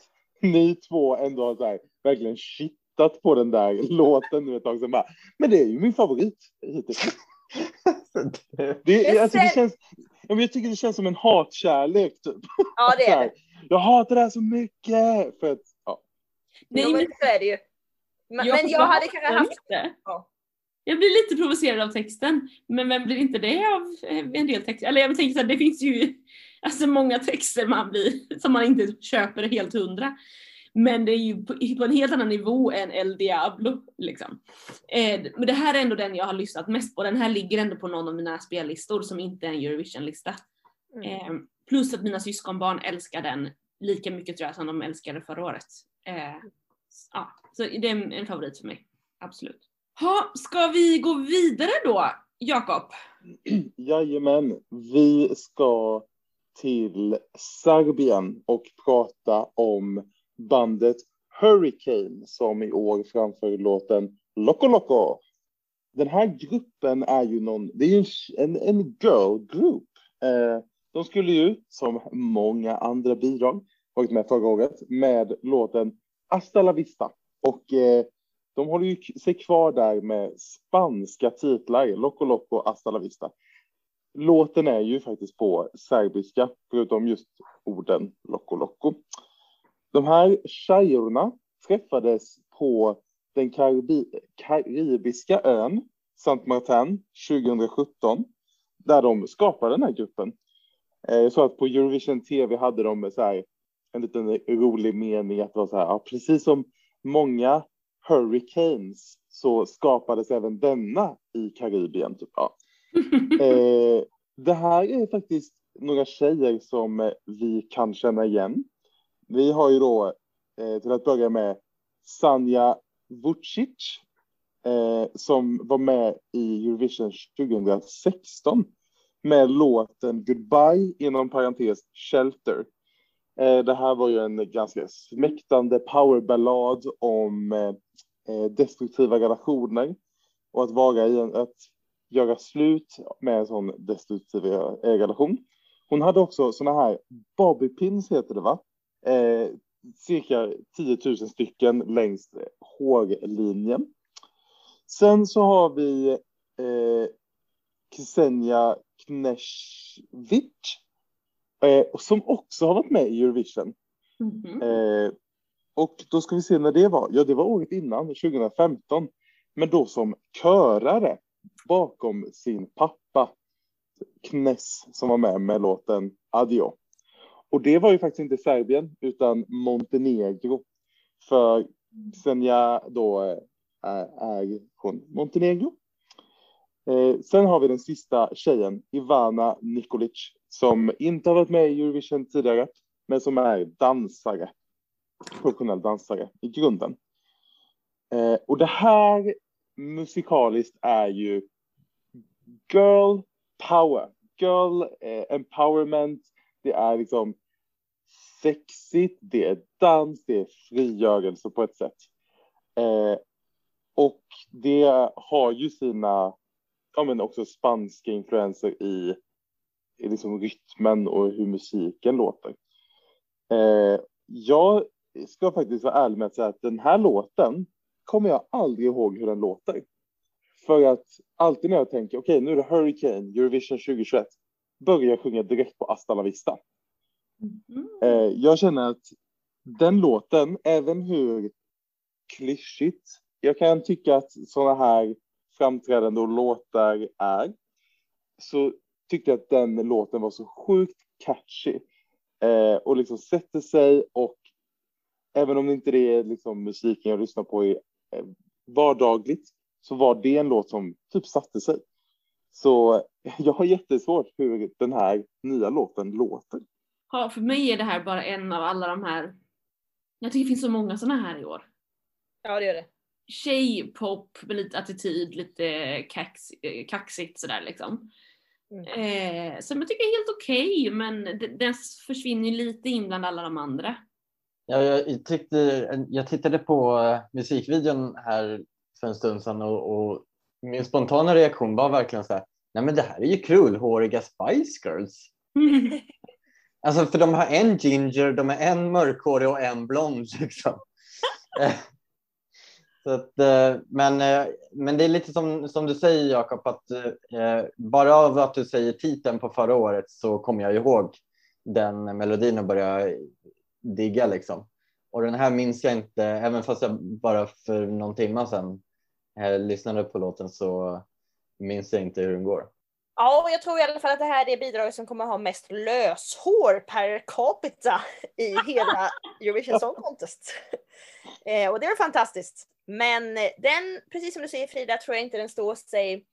ni två ändå har så här, verkligen kittat på den där (laughs) låten nu ett tag sedan. Bara, men det är ju min favorit hittills. (laughs) det, alltså, det känns, jag tycker det känns som en hatkärlek typ. Ja det är det. Jag hatar det här så mycket. För att Nej, men så är det ju. Men jag, men jag hade kanske haft... Ja. Jag blir lite provocerad av texten, men vem blir inte det av eh, en del texter? Eller jag tänker här, det finns ju alltså många texter man blir, som man inte köper helt hundra. Men det är ju på, på en helt annan nivå än El Diablo. Liksom. Eh, men det här är ändå den jag har lyssnat mest på. Den här ligger ändå på någon av mina spellistor som inte är en Eurovision-lista. Mm. Eh, plus att mina syskonbarn älskar den lika mycket tror jag som de älskade förra året. Eh, ja, så det är en favorit för mig. Absolut. Ha, ska vi gå vidare då, Jakob? Jajamän, vi ska till Serbien och prata om bandet Hurricane som i år framför låten Loco Loco. Den här gruppen är ju någon, det är ju en, en girl group. Eh, de skulle ju, som många andra bidrag, varit med förra året med låten Hasta la vista. Och eh, de håller ju sig kvar där med spanska titlar, Loco Loco, Hasta la vista. låten är ju faktiskt på serbiska, förutom just orden Loco Loco. De här tjejorna träffades på den karibi karibiska ön Saint Martin 2017, där de skapade den här gruppen. Eh, såg att på Eurovision TV hade de så här, en liten rolig mening att det var så här, ja, precis som många hurricanes så skapades även denna i Karibien. Typ. Ja. (laughs) Eh, det här är faktiskt några tjejer som vi kan känna igen. Vi har ju då eh, till att börja med Sanja Vucic eh, som var med i Eurovision 2016 med låten Goodbye inom parentes Shelter. Eh, det här var ju en ganska smäktande powerballad om eh, eh, destruktiva relationer och att vara i en, att göra slut med en sån destruktiv relation. Hon hade också såna här bobbypins heter det va? Eh, cirka 10 000 stycken längs hårlinjen. Sen så har vi eh, Ksenia Knežević eh, som också har varit med i Eurovision. Mhm. Eh, och då ska vi se när det var. Ja, det var året innan, 2015. Men då som körare bakom sin pappa Knes som var med med låten Adio. Och det var ju faktiskt inte Serbien utan Montenegro. För Senja då eh, är, är från Montenegro. Eh, sen har vi den sista tjejen, Ivana Nikolic, som inte har varit med i Eurovision tidigare, men som är dansare, professionell dansare i grunden. Eh, och det här musikaliskt är ju girl power, girl eh, empowerment, det är liksom sexigt, det är dans, det är frigörelse på ett sätt. Eh, och det har ju sina, ja men också spanska influenser i, i liksom rytmen och hur musiken låter. Eh, jag ska faktiskt vara ärlig med att säga att den här låten kommer jag aldrig ihåg hur den låter. För att alltid när jag tänker, okej nu är det Hurricane, Eurovision 2021, börjar jag sjunga direkt på Asta la Vista. Mhm. Eh, jag känner att den låten, även hur klyschigt jag kan tycka att sådana här framträdande och låtar är, så tyckte jag att den låten var så sjukt catchy eh, och liksom sätter sig och även om det inte är liksom musiken jag lyssnar på i, eh, vardagligt så var det en låt som typ satte sig. Så (laughs) jag har jättesvårt hur den här nya låten låter. Ja, för mig är det här bara en av alla de här, jag tycker det finns så många sådana här i år. Ja, det gör det. Tjejpop med lite attityd, lite kax, kaxigt sådär liksom. Mm. Eh, som jag tycker är helt okej, men det- den försvinner lite in bland alla de andra. Ja, jag, tyckte, jag tittade på eh, musikvideon här för en stund sedan och, och min spontana reaktion var verkligen så här, nej men det här är ju krullhåriga Spice Girls. (laughs) Alltså för de har en ginger, de är en mörkhårig och en blond liksom. (laughs) Så att, eh, men, eh, men det är lite som, som du säger Jakob, att eh, bara av att du säger titeln på förra året så kommer jag ihåg den melodin och börjar digga liksom. Och den här minns jag inte, även fast jag bara för någon timme sedan eh, lyssnade på låten så minns jag inte hur den går. Ja, och jag tror i alla fall att det här är det bidraget som kommer ha mest löshår per capita i hela Eurovision Song Contest. (laughs) Eh, och det är fantastiskt. Men eh, den, precis som du säger Frida, tror jag inte den står sig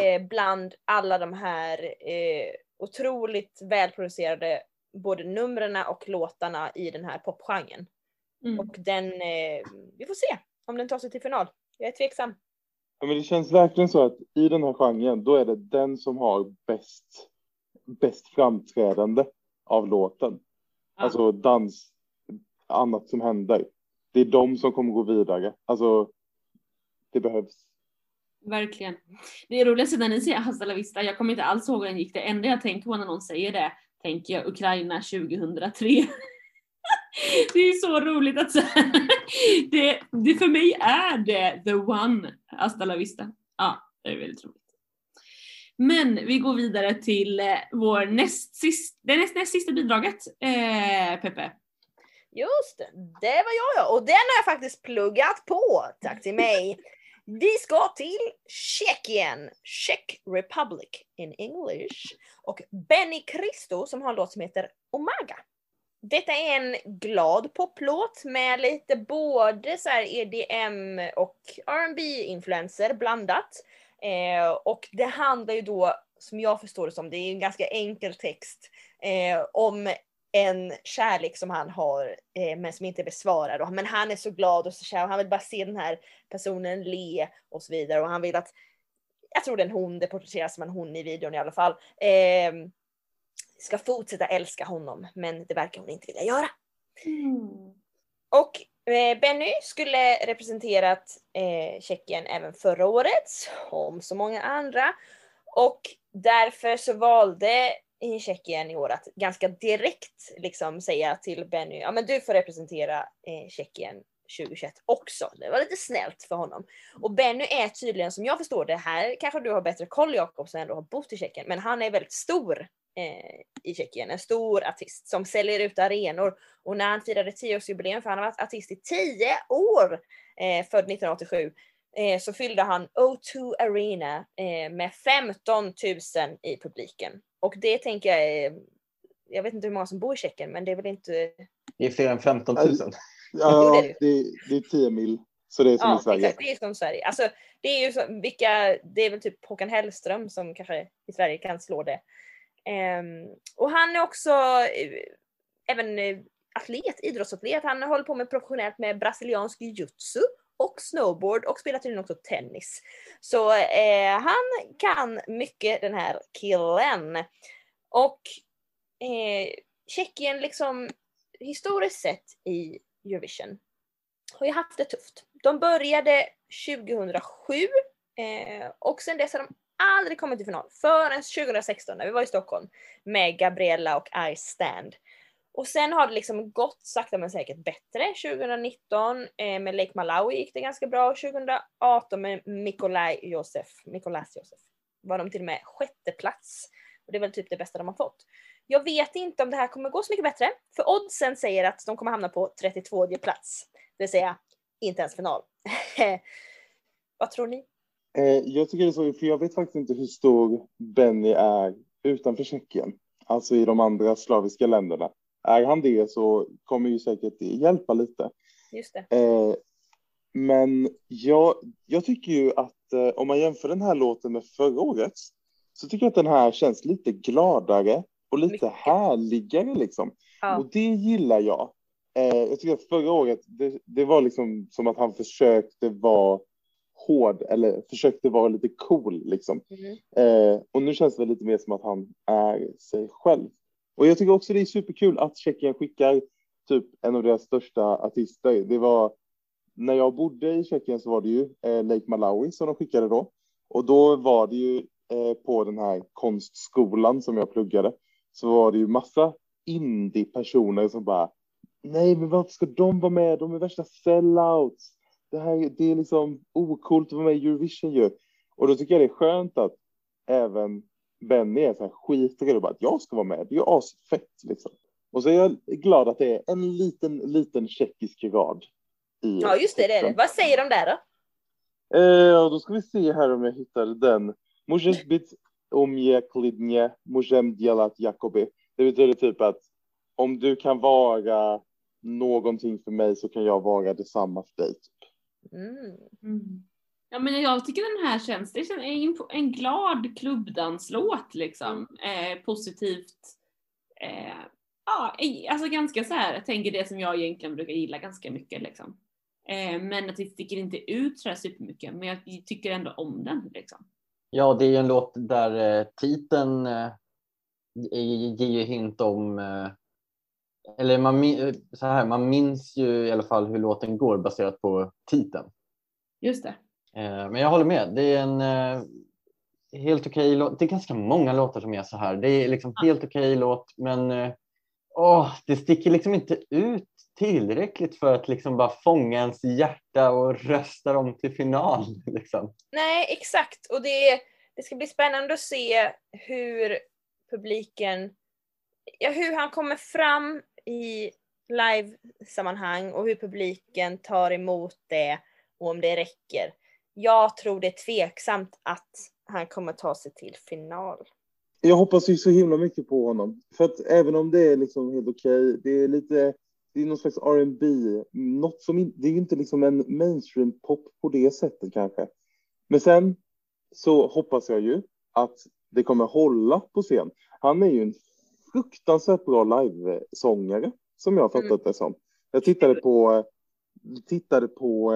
eh, bland alla de här eh, otroligt välproducerade både numren och låtarna i den här popgenren. Mm. Och den, vi får se om den tar sig till final. Jag är tveksam. Ja, men det känns verkligen så att i den här genren, då är det den som har bäst, bäst framträdande av låten. Ja. Alltså dans, annat som händer. Det är de som kommer gå vidare. Alltså, det behövs. Verkligen. Det är roligaste när ni säger Hasta alltså, la vista, jag kommer inte alls ihåg hur den gick. Det enda jag tänker på när någon säger det, tänker jag Ukraina 2003. (laughs) Det är så roligt att säga. Det, det för mig är det the one, Hasta la vista. Ja, det är väldigt roligt. Men vi går vidare till eh, vår näst sist, det näst, näst sista bidraget, eh, Peppe. Just det, det var jag ja. Och den har jag faktiskt pluggat på. Tack till mig. Vi ska till Tjeckien, Czech Republic in English. Och Benny Christo som har en låt som heter Omaga. Detta är en glad poplåt med lite både så här EDM och R&B influenser blandat. Eh, och det handlar ju då, som jag förstår det som, det är en ganska enkel text, eh, om en kärlek som han har eh, men som inte är besvarad. Men han är så glad och så kär och han vill bara se den här personen le och så vidare. Och han vill att, jag tror det är en hon, det porträtteras som en hon i videon i alla fall, eh, ska fortsätta älska honom. Men det verkar hon inte vilja göra. Mm. Och eh, Benny skulle representerat eh, Tjeckien även förra året, som så många andra. Och därför så valde i Tjeckien i år att ganska direkt liksom säga till Benny, ja men du får representera eh, Tjeckien 2021 också. Det var lite snällt för honom. Och Benny är tydligen, som jag förstår det, här kanske du har bättre koll Jakob som ändå har bott i Tjeckien, men han är väldigt stor eh, i Tjeckien. En stor artist som säljer ut arenor. Och när han firade 10-årsjubileum, för han har varit artist i 10 år, eh, född 1987, eh, så fyllde han O2 Arena eh, med 15 000 i publiken. Och det tänker jag är, jag vet inte hur många som bor i Tjeckien, men det är väl inte... Det är fler än 15 000. Ja, det är det, det är 10 mil. Så det är som Ja, i Sverige. exakt. Det är som Sverige. Alltså, det är ju så, vilka, det är väl typ Håkan Hellström som kanske i Sverige kan slå det. Ehm, och han är också eh, även eh, atlet, idrottsatlet. Han håller på med professionellt med brasiliansk jiu-jitsu och snowboard och spelar tydligen också tennis. Så eh, han kan mycket den här killen. Och eh, Tjeckien liksom historiskt sett i Eurovision har ju haft det tufft. De började 2007 eh, och sen dess har de aldrig kommit till final förrän 2016 när vi var i Stockholm med Gabriella och I stand. Och sen har det liksom gått sakta men säkert bättre. 2019 eh, med Lake Malawi gick det ganska bra. Och 2018 med Mikolaj Josef, Mikolas Josef var de till och med sjätte plats. Och det är väl typ det bästa de har fått. Jag vet inte om det här kommer gå så mycket bättre. För oddsen säger att de kommer hamna på 32 plats. Det vill säga inte ens final. (laughs) Vad tror ni? Eh, jag tycker det är så, för jag vet faktiskt inte hur stor Benny är utanför Tjeckien, alltså i de andra slaviska länderna. Är han det så kommer ju säkert det hjälpa lite. Just det. Eh, men jag, jag tycker ju att eh, om man jämför den här låten med förra årets så tycker jag att den här känns lite gladare och lite Mycket. härligare liksom. Ja. Och det gillar jag. Eh, jag tycker att förra året, det, det var liksom som att han försökte vara hård eller försökte vara lite cool liksom. Mhm. Eh, och nu känns det lite mer som att han är sig själv. Och jag tycker också det är superkul att Tjeckien skickar typ en av deras största artister. Det var när jag bodde i Tjeckien så var det ju eh, Lake Malawi som de skickade då. Och då var det ju eh, på den här konstskolan som jag pluggade så var det ju massa indie-personer som bara nej, men varför ska de vara med? De är värsta sellouts. Det här det är liksom ocoolt att vara med i Eurovision ju. Och då tycker jag det är skönt att även Benny är så här skitredo på att jag ska vara med. Det är ju asfett liksom. Och så är jag glad att det är en liten, liten tjeckisk rad. I ja, just det, det är det. Vad säger de där då? Eh, då ska vi se här om jag hittar den. Det betyder typ att om du kan vara någonting för mig så kan jag vara detsamma för dig. Typ. Mm. Mm. Ja men jag tycker den här känns, det känns en, en glad klubbdanslåt liksom. Eh, positivt. Eh, ja, alltså ganska så här, jag tänker det som jag egentligen brukar gilla ganska mycket liksom. Eh, men att det sticker inte ut så här supermycket, men jag tycker ändå om den liksom. Ja, det är ju en låt där eh, titeln eh, ge- ger ju hint om eh, eller man, så här, man minns ju i alla fall hur låten går baserat på titeln. Just det. Eh, Men jag håller med. Det är en eh, helt okej låt. Det är ganska många låtar som är så här. Det är liksom helt okej låt, men eh, åh, det sticker liksom inte ut tillräckligt för att liksom bara fånga ens hjärta och rösta dem till final. (laughs) Liksom. Nej exakt och det det ska bli spännande att se hur publiken, ja, hur han kommer fram i live-sammanhang och hur publiken tar emot det och om det räcker. Jag tror det är tveksamt att han kommer ta sig till final. Jag hoppas ju så himla mycket på honom. För att även om det är liksom helt okej, det är lite, det är någon slags R&B, något som det är inte liksom en mainstream pop på det sättet kanske. Men sen så hoppas jag ju att det kommer hålla på scen. Han är ju en fruktansvärt bra livesångare som jag har fattat mm. det som. Jag tittade på, tittade på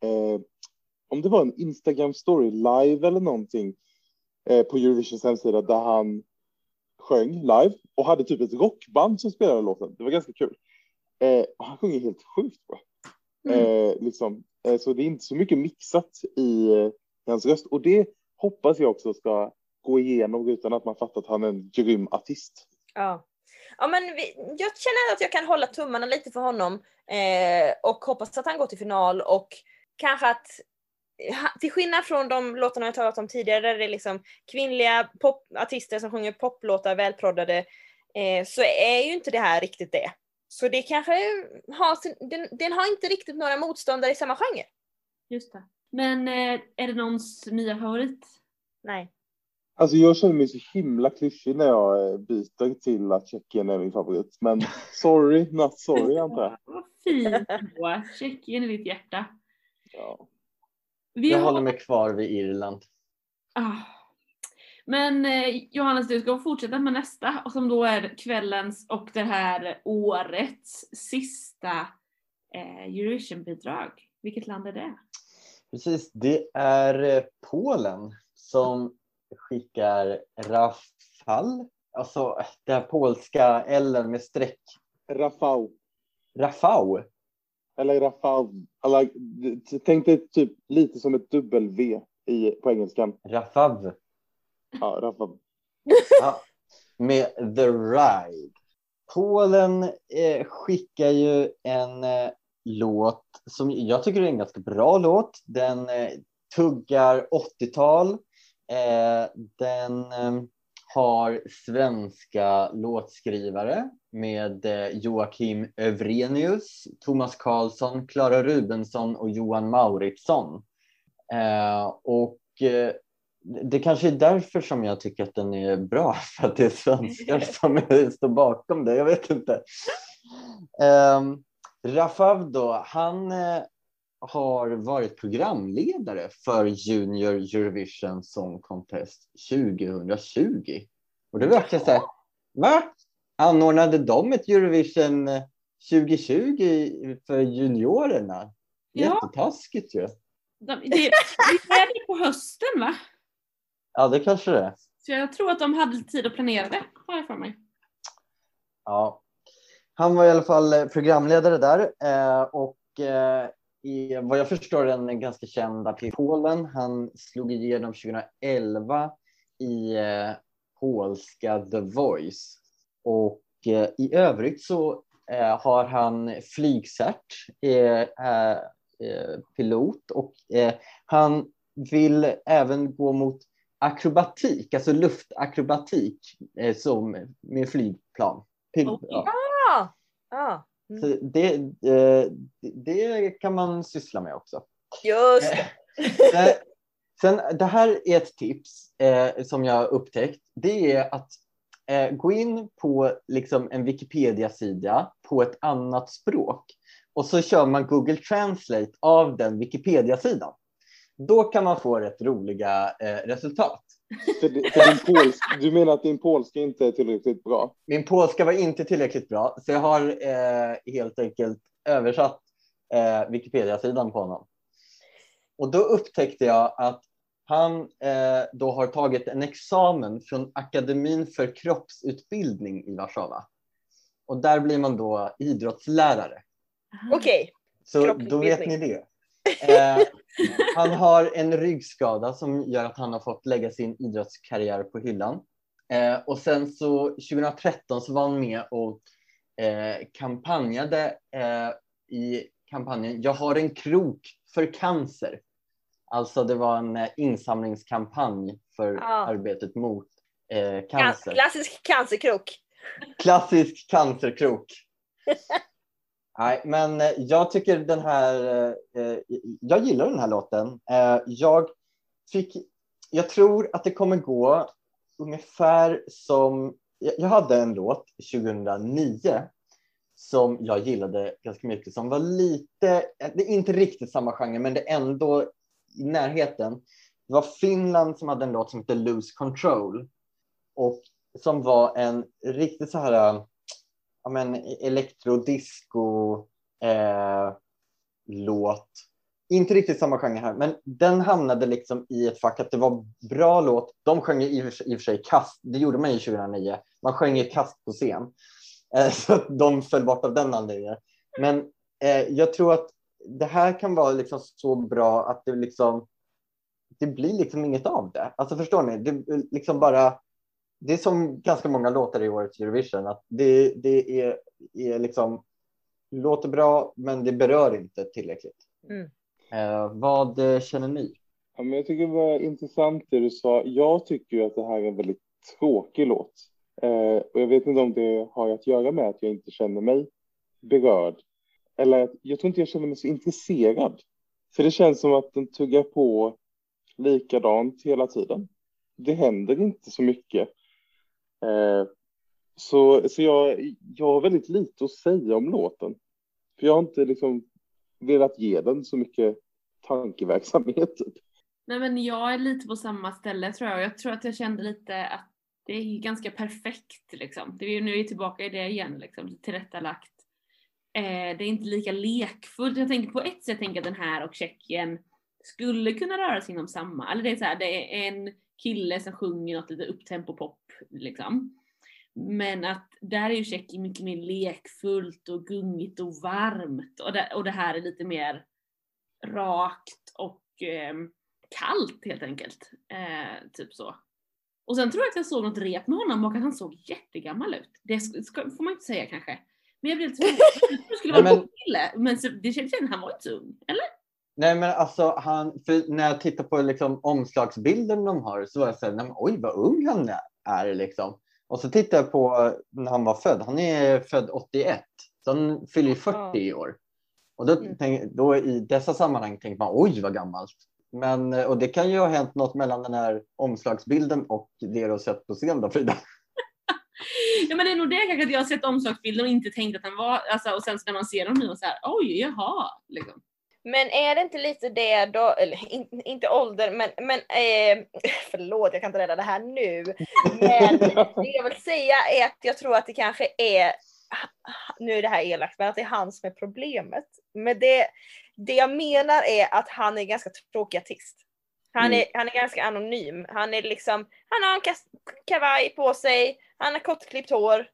eh, om det var en Instagram story live eller någonting eh, på Eurovisions hemsida där han sjöng live och hade typ ett rockband som spelade låten. Det var ganska kul. Eh, han sjunger helt sjukt bra. Mm. Eh, liksom. Eh, så det är inte så mycket mixat i hans röst och det hoppas jag också ska gå igenom utan att man fattar att han är en grym artist. Ja. Ja, men vi, jag känner att jag kan hålla tummarna lite för honom eh, och hoppas att han går till final och kanske att till skillnad från de låtarna jag talat om tidigare där det är liksom kvinnliga popartister som sjunger poplåtar välproddade eh, så är ju inte det här riktigt det. Så det kanske har, den, den har inte riktigt några motståndare i samma genre. Just det. Men eh, är det någons nya favorit? Nej. Alltså jag känner mig så himla klyschig när jag eh, byter till att Tjeckien är min favorit. Men (laughs) sorry, not sorry antar jag. Vad fint då. Tjeckien i ditt hjärta. Ja. Vi jag har... håller mig kvar vid Irland. Ah. Men eh, Johannes, du ska fortsätta med nästa och som då är kvällens och det här årets sista eh, Eurovision-bidrag. Vilket land är det? Precis, det är eh, Polen som skickar Rafal, alltså det här polska L med streck. Rafał. Rafał? Eller Rafał. Eller, tänk dig typ lite som ett dubbel-V i, på engelskan. Rafav. Ja, Rafav. ja, med The Ride. Polen eh, skickar ju en eh, låt som jag tycker är en ganska bra låt. Den eh, tuggar 80-tal Eh, den eh, har svenska låtskrivare med eh, Joakim Övrenius, Thomas Karlsson, Klara Rubensson och Johan Mauritsson. och det kanske är därför som jag tycker att den är bra, (laughs) för att det är svenskar (laughs) som står bakom det. Jag vet inte. Um, Rafav då, han har varit programledare för Junior Eurovision Song Contest 2020. Och det verkar så här, va? Anordnade de ett Eurovision 2020 för juniorerna? Jättetaskigt ju. Det, det är det på hösten va? Ja, det kanske det är. Så jag tror att de hade tid att planera det, har jag för mig. Ja. Han var i alla fall programledare där eh, och eh, är vad jag förstår en ganska känd artist i Polen. Han slog igenom 2011 i eh, polska The Voice. Och eh, i övrigt så eh, har han flygcert, eh, pilot och eh, han vill även gå mot akrobatik, alltså luftakrobatik eh, som med flygplan. Pil oh, ja. ah. Så mm. det, eh, det kan man syssla med också. Just det. Eh, sen, det här är ett tips eh, som jag upptäckt. Det är att eh, gå in på liksom, en Wikipedia-sida på ett annat språk och så kör man Google Translate av den Wikipedia-sidan. Då kan man få rätt roliga eh, resultat. För, för polsk, du menar att din polska inte är tillräckligt bra? Min polska var inte tillräckligt bra, så jag har eh, helt enkelt översatt eh, Wikipedia-sidan på honom. Och då upptäckte jag att han eh, då har tagit en examen från Akademin för kroppsutbildning i Warszawa. Och där blir man då idrottslärare. Okej. Okay. Så då vet ni det. Eh, han har en ryggskada som gör att han har fått lägga sin idrottskarriär på hyllan. Eh, och sen så 2013 så var han med och eh, kampanjade eh, i kampanjen Jag har en krok för cancer. Alltså det var en eh, insamlingskampanj för Ja. arbetet mot eh, cancer. Klassisk cancerkrok. Klassisk cancerkrok. (laughs) Nej, men eh, jag tycker den här, eh, eh, jag gillar den här låten. Eh, jag fick, jag tror att det kommer gå ungefär som, jag jag hade en låt 2009 som jag gillade ganska mycket som var lite, eh, det är inte riktigt samma genre men det är ändå i närheten. Det var Finland som hade en låt som hette Lose Control och som var en riktigt så här ja, men, elektrodisco eh, låt. Inte riktigt samma genre här, men den hamnade liksom i ett fack att det var bra låt. De sjöng i och för sig, i och för sig kast, det gjorde man ju 2009. Man sjöng i kast på scen. (laughs) Eh, så att de föll bort av den anledningen. Men eh, jag tror att det här kan vara liksom så bra att det liksom det blir liksom inget av det. Alltså förstår ni? Det liksom bara det är som ganska många låtar i årets Eurovision, att det, det är, är liksom, låter bra, men det berör inte tillräckligt. Mm. Eh, vad eh, känner ni? Ja, men jag tycker det var intressant det du sa. Jag tycker ju att det här är en väldigt tråkig låt. Eh, och jag vet inte om det har att göra med att jag inte känner mig berörd. Eller att jag tror inte jag känner mig så intresserad. För det känns som att den tuggar på likadant hela tiden. Det händer inte så mycket. Eh, så så jag, jag har väldigt lite att säga om låten. För jag har inte liksom velat ge den så mycket tankeverksamhet. Typ. Nej men jag är lite på samma ställe tror jag. Jag tror att jag kände lite att det är ganska perfekt liksom. Det är, nu är vi tillbaka i det igen liksom, tillrättalagt. Eh, det är inte lika lekfullt. Jag tänker på ett sätt tänker att den här och Tjeckien skulle kunna röra sig inom samma. Eller det är så här, det är en kille som sjunger något lite upptempo pop liksom. Men att där är ju Tjeckien mycket mer lekfullt och gungigt och varmt och det, och det här är lite mer rakt och ehm, kallt helt enkelt. Eh, typ så. Och sen tror jag att jag såg något rep med honom och att han såg jättegammal ut. Det ska, får man inte säga kanske. Men jag blev lite förvånad. Det skulle vara en kille. Men så, det kändes som han var inte så ung. Eller? Nej, men alltså han, för när jag tittar på liksom omslagsbilden de har så var jag så här, nej, men oj vad ung han är liksom. Och så tittar jag på när han var född. Han är född 81, så han fyller ju 40 i år. Och då, Mm. tänk, då i dessa sammanhang tänker man oj vad gammalt. Men, och det kan ju ha hänt något mellan den här omslagsbilden och det du har sett på scen då Frida. (laughs) Ja men det är nog det kanske att jag har sett omslagsbilden och inte tänkt att han var, alltså, och sen så när man ser dem nu och så här, oj jaha. Liksom. Men är det inte lite det då, eller in, inte ålder, men, men eh, (laughs) förlåt jag kan inte rädda det här nu. Men det jag vill säga är att jag tror att det kanske är, nu är det här elakt, men att det är han som är problemet. Men det, det jag menar är att han är ganska tråkig artist. Han Mm. är, han är ganska anonym. Han är liksom, han har en kavaj på sig, han har kortklippt hår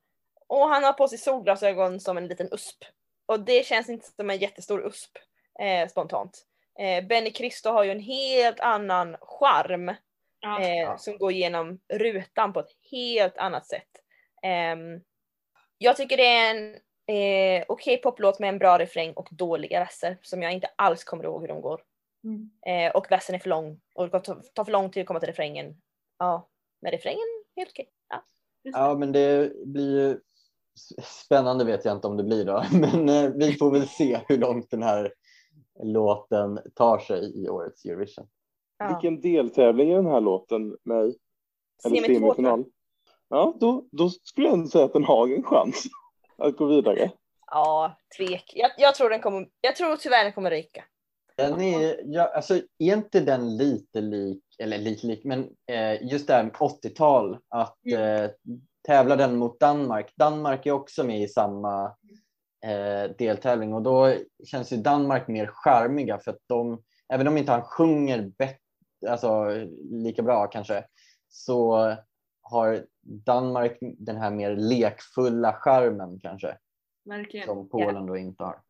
och han har på sig solglasögon som en liten usp. Och det känns inte som en jättestor usp eh, spontant. Eh, Benny Cristo har ju en helt annan charm Ja. eh, som går igenom rutan på ett helt annat sätt. Ehm, jag tycker det är en eh, okej poplåt med en bra refräng och dåliga verser som jag inte alls kommer ihåg hur de går. Mm. Eh, och versen är för lång och det tar- för lång tid att komma till refrängen. Ja, men refrängen är helt okej. Ja. Ja, men det blir ju spännande vet jag inte om det blir då, (laughs) men eh, vi får väl se hur långt den här låten tar sig i årets Eurovision. Ja. Vilken deltävling är den här låten med? Eller semifinal? Ja, då, då skulle jag ändå säga att den har en chans (laughs) att gå vidare. Ja, tvek. Jag, jag tror den kommer, jag tror tyvärr den kommer ryka. Den är, ja, alltså, är inte den lite lik, eller lite lik, men eh, just det här med 80-tal, att eh, tävla den mot Danmark. Danmark är också med i samma eh, deltävling och då känns ju Danmark mer charmiga för att de, även om inte han sjunger bättre, alltså lika bra kanske, så har Danmark den här mer lekfulla charmen kanske, Verkligen. som Polen då inte har.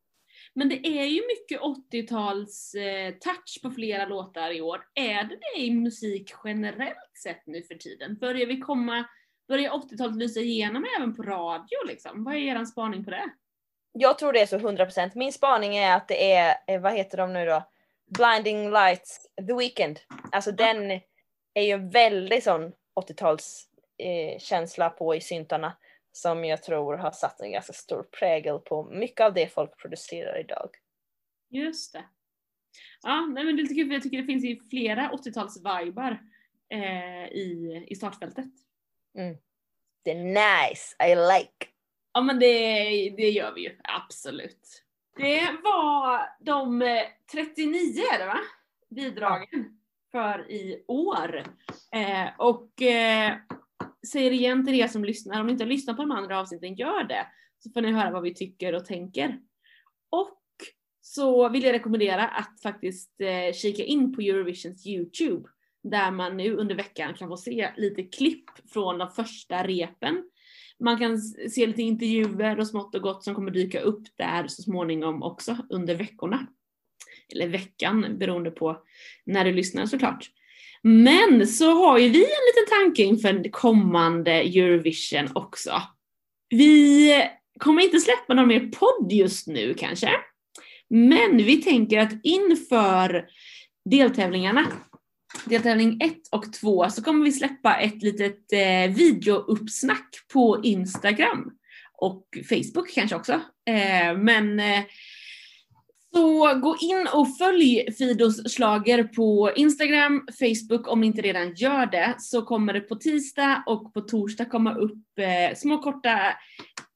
Men det är ju mycket 80-tals eh, touch på flera låtar i år. Är det det i musik generellt sett nu för tiden? Börjar vi komma, börjar 80-talet lysa igenom även på radio liksom? Vad är er spaning på det? Jag tror det är så 100%. Min spaning är att det är, eh, vad heter de nu då? Blinding Lights, The Weeknd. Alltså den är ju en väldigt sån 80-tals eh, på i syntarna som jag tror har satt en ganska stor prägel på mycket av det folk producerar idag. Just det. Ja, nej, men det kul för jag tycker det finns ju flera 80-tals-vibar eh, i, i startfältet. Det är nice, I like. Ja men det, det gör vi ju, absolut. Det var de eh, 39 är det va? Bidragen för i år. Eh, och eh, säger igen till er som lyssnar, om ni inte har lyssnat på de andra avsnitten, gör det. Så får ni höra vad vi tycker och tänker. Och så vill jag rekommendera att faktiskt eh, kika in på Eurovisions YouTube. Där man nu under veckan kan få se lite klipp från de första repen. Man kan se lite intervjuer och smått och gott som kommer dyka upp där så småningom också under veckorna. Eller veckan beroende på när du lyssnar såklart. Men så har ju vi en liten tanke inför kommande Eurovision också. Vi kommer inte släppa någon mer podd just nu kanske. Men vi tänker att inför deltävlingarna, deltävling 1 och 2, så kommer vi släppa ett litet eh, videouppsnack på Instagram. Och Facebook kanske också. Eh, men eh, så gå in och följ Fidos slager på Instagram, Facebook om ni inte redan gör det. Så kommer det på tisdag och på torsdag komma upp eh, små korta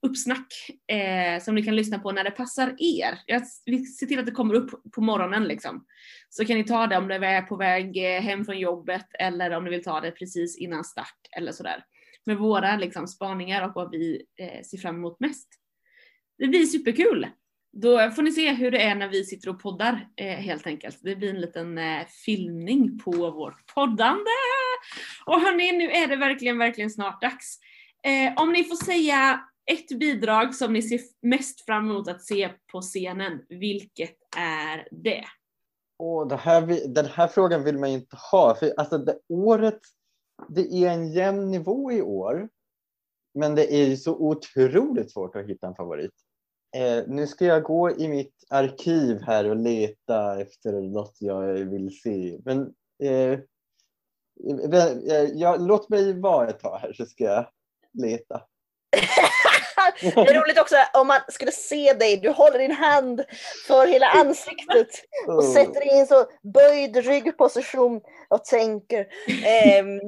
uppsnack eh, som ni kan lyssna på när det passar er. Jag ser till att det kommer upp på morgonen liksom. Så kan ni ta det om ni är på väg eh, hem från jobbet eller om ni vill ta det precis innan start eller sådär. Med våra liksom, spaningar och vad vi eh, ser fram emot mest. Det blir superkul! Då får ni se hur det är när vi sitter och poddar eh, helt enkelt. Det blir en liten eh, filmning på vårt poddande. Och hörni, nu är det verkligen, verkligen snart dags. Eh, om ni får säga ett bidrag som ni ser mest fram emot att se på scenen, vilket är det? Åh, det här, den här frågan vill man ju inte ha. För alltså det, året, det är en jämn nivå i år. Men det är ju så otroligt svårt att hitta en favorit. Eh, nu ska jag gå i mitt arkiv här och leta efter något jag vill se. Men eh, eh, jag, låt mig vara ett tag här så ska jag leta. (laughs) Det är roligt också om man skulle se dig, du håller din hand för hela ansiktet och sätter dig i en så böjd ryggposition och tänker. Ehm,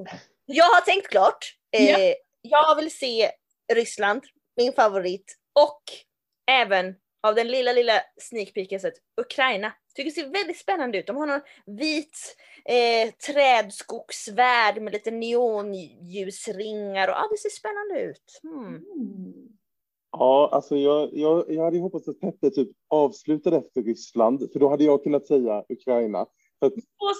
jag har tänkt klart. Eh, Ja. Jag vill se Ryssland, min favorit, och även av den lilla, lilla sneak peeken sett Ukraina. Tycker det ser väldigt spännande ut. De har någon vit eh, trädskogsvärld med lite neonljusringar och ja, det ser spännande ut. Hmm. Ja, alltså jag, jag, jag hade hoppats att Peppe typ avslutade efter Ryssland, för då hade jag kunnat säga Ukraina. För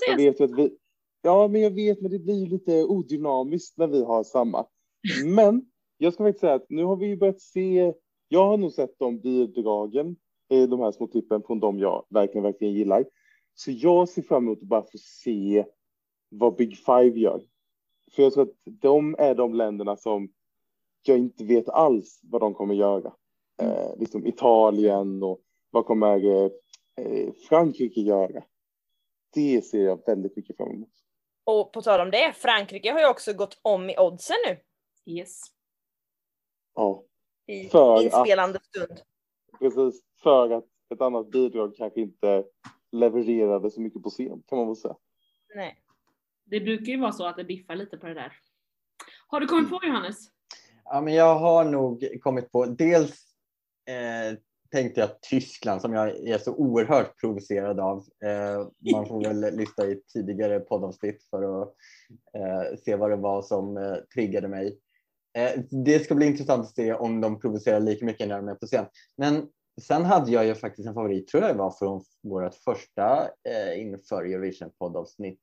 jag vet att vi... Ja, men jag vet, men det blir lite odynamiskt när vi har samma. Men jag ska faktiskt säga att nu har vi ju börjat se... Jag har nog sett de bidragen, de här små klippen från de jag verkligen, verkligen gillar. Så jag ser fram emot att bara få se vad Big Five gör. För jag tror att de är de länderna som jag inte vet alls vad de kommer göra. Eh, liksom Italien och vad kommer eh, Frankrike göra? Det ser jag väldigt mycket fram emot. Och på tal om det, Frankrike har ju också gått om i oddsen nu Yes. Ja, i För att- inspelande stund. precis. För att ett annat bidrag kanske inte levererade så mycket på scen, kan man väl säga. Nej. Det brukar ju vara så att det biffar lite på det där. Har du kommit på Johannes? Ja, men jag har nog kommit på, dels eh, tänkte jag Tyskland som jag är så oerhört provocerad av. Eh, man får väl (laughs) lyssna i tidigare poddavsnitt för att eh, se vad det var som eh, triggade mig. Eh, det ska bli intressant att se om de provocerar lika mycket när de är på scen. Men sen hade jag ju faktiskt en favorit, tror jag det var från vårt första eh, inför Eurovision poddavsnitt.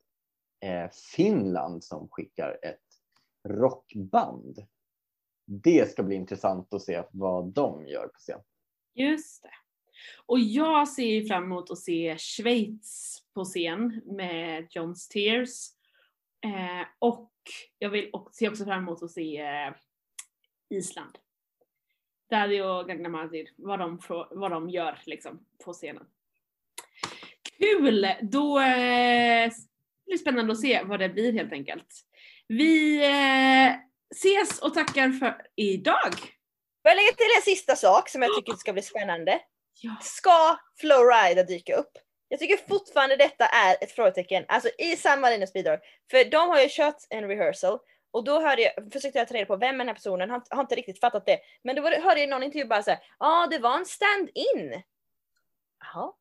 Eh, Finland som skickar ett rockband. Det ska bli intressant att se vad de gör på scen. Just det. Och jag ser fram emot att se Schweiz på scen med John Steers. Eh, och jag vill också, ser också fram emot att se eh, Island. Daddy och Gagnamadir. Vad de, vad de gör liksom på scenen. Kul! Då eh, blir det spännande att se vad det blir helt enkelt. Vi eh, ses och tackar för idag. Får jag lägga till en sista sak som jag tycker ska bli spännande? Ja. Ska Flowrider dyka upp? Jag tycker fortfarande detta är ett frågetecken, alltså i San Marinos bidrag. För de har ju kört en rehearsal och då hörde jag, försökte jag ta reda på vem den här personen, har, har inte riktigt fattat det. Men då hörde jag i någon intervju bara såhär, ja ah, det var en stand-in. Jaha.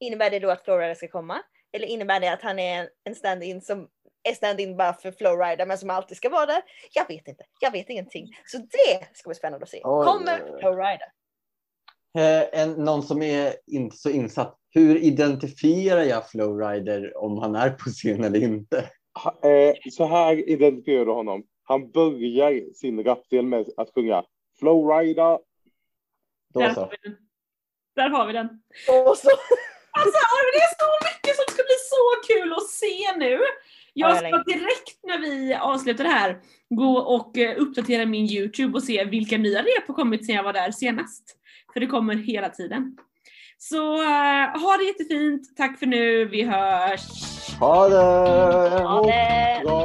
Innebär det då att Flowrider ska komma? Eller innebär det att han är en stand-in som är stand-in bara för Flowrider men som alltid ska vara där? Jag vet inte, jag vet ingenting. Så det ska bli spännande att se. Oj. Kommer Flowrider? Eh, en, någon som är inte så insatt. Hur identifierar jag Flowrider om han är på scen eller inte? Ha- eh, Så här identifierar du honom. Han börjar sin rapdel med att sjunga Flowrider. Där har vi den. Där har vi den. Och så Alltså det är så mycket som ska bli så kul att se nu. Ja, Jag ska direkt när vi avslutar det här gå och eh, uppdatera min Youtube och se vilka nya rep har kommit sedan jag var där senast. För det kommer hela tiden. Så eh, ha det jättefint, tack för nu, vi hörs! Ha det! ha det!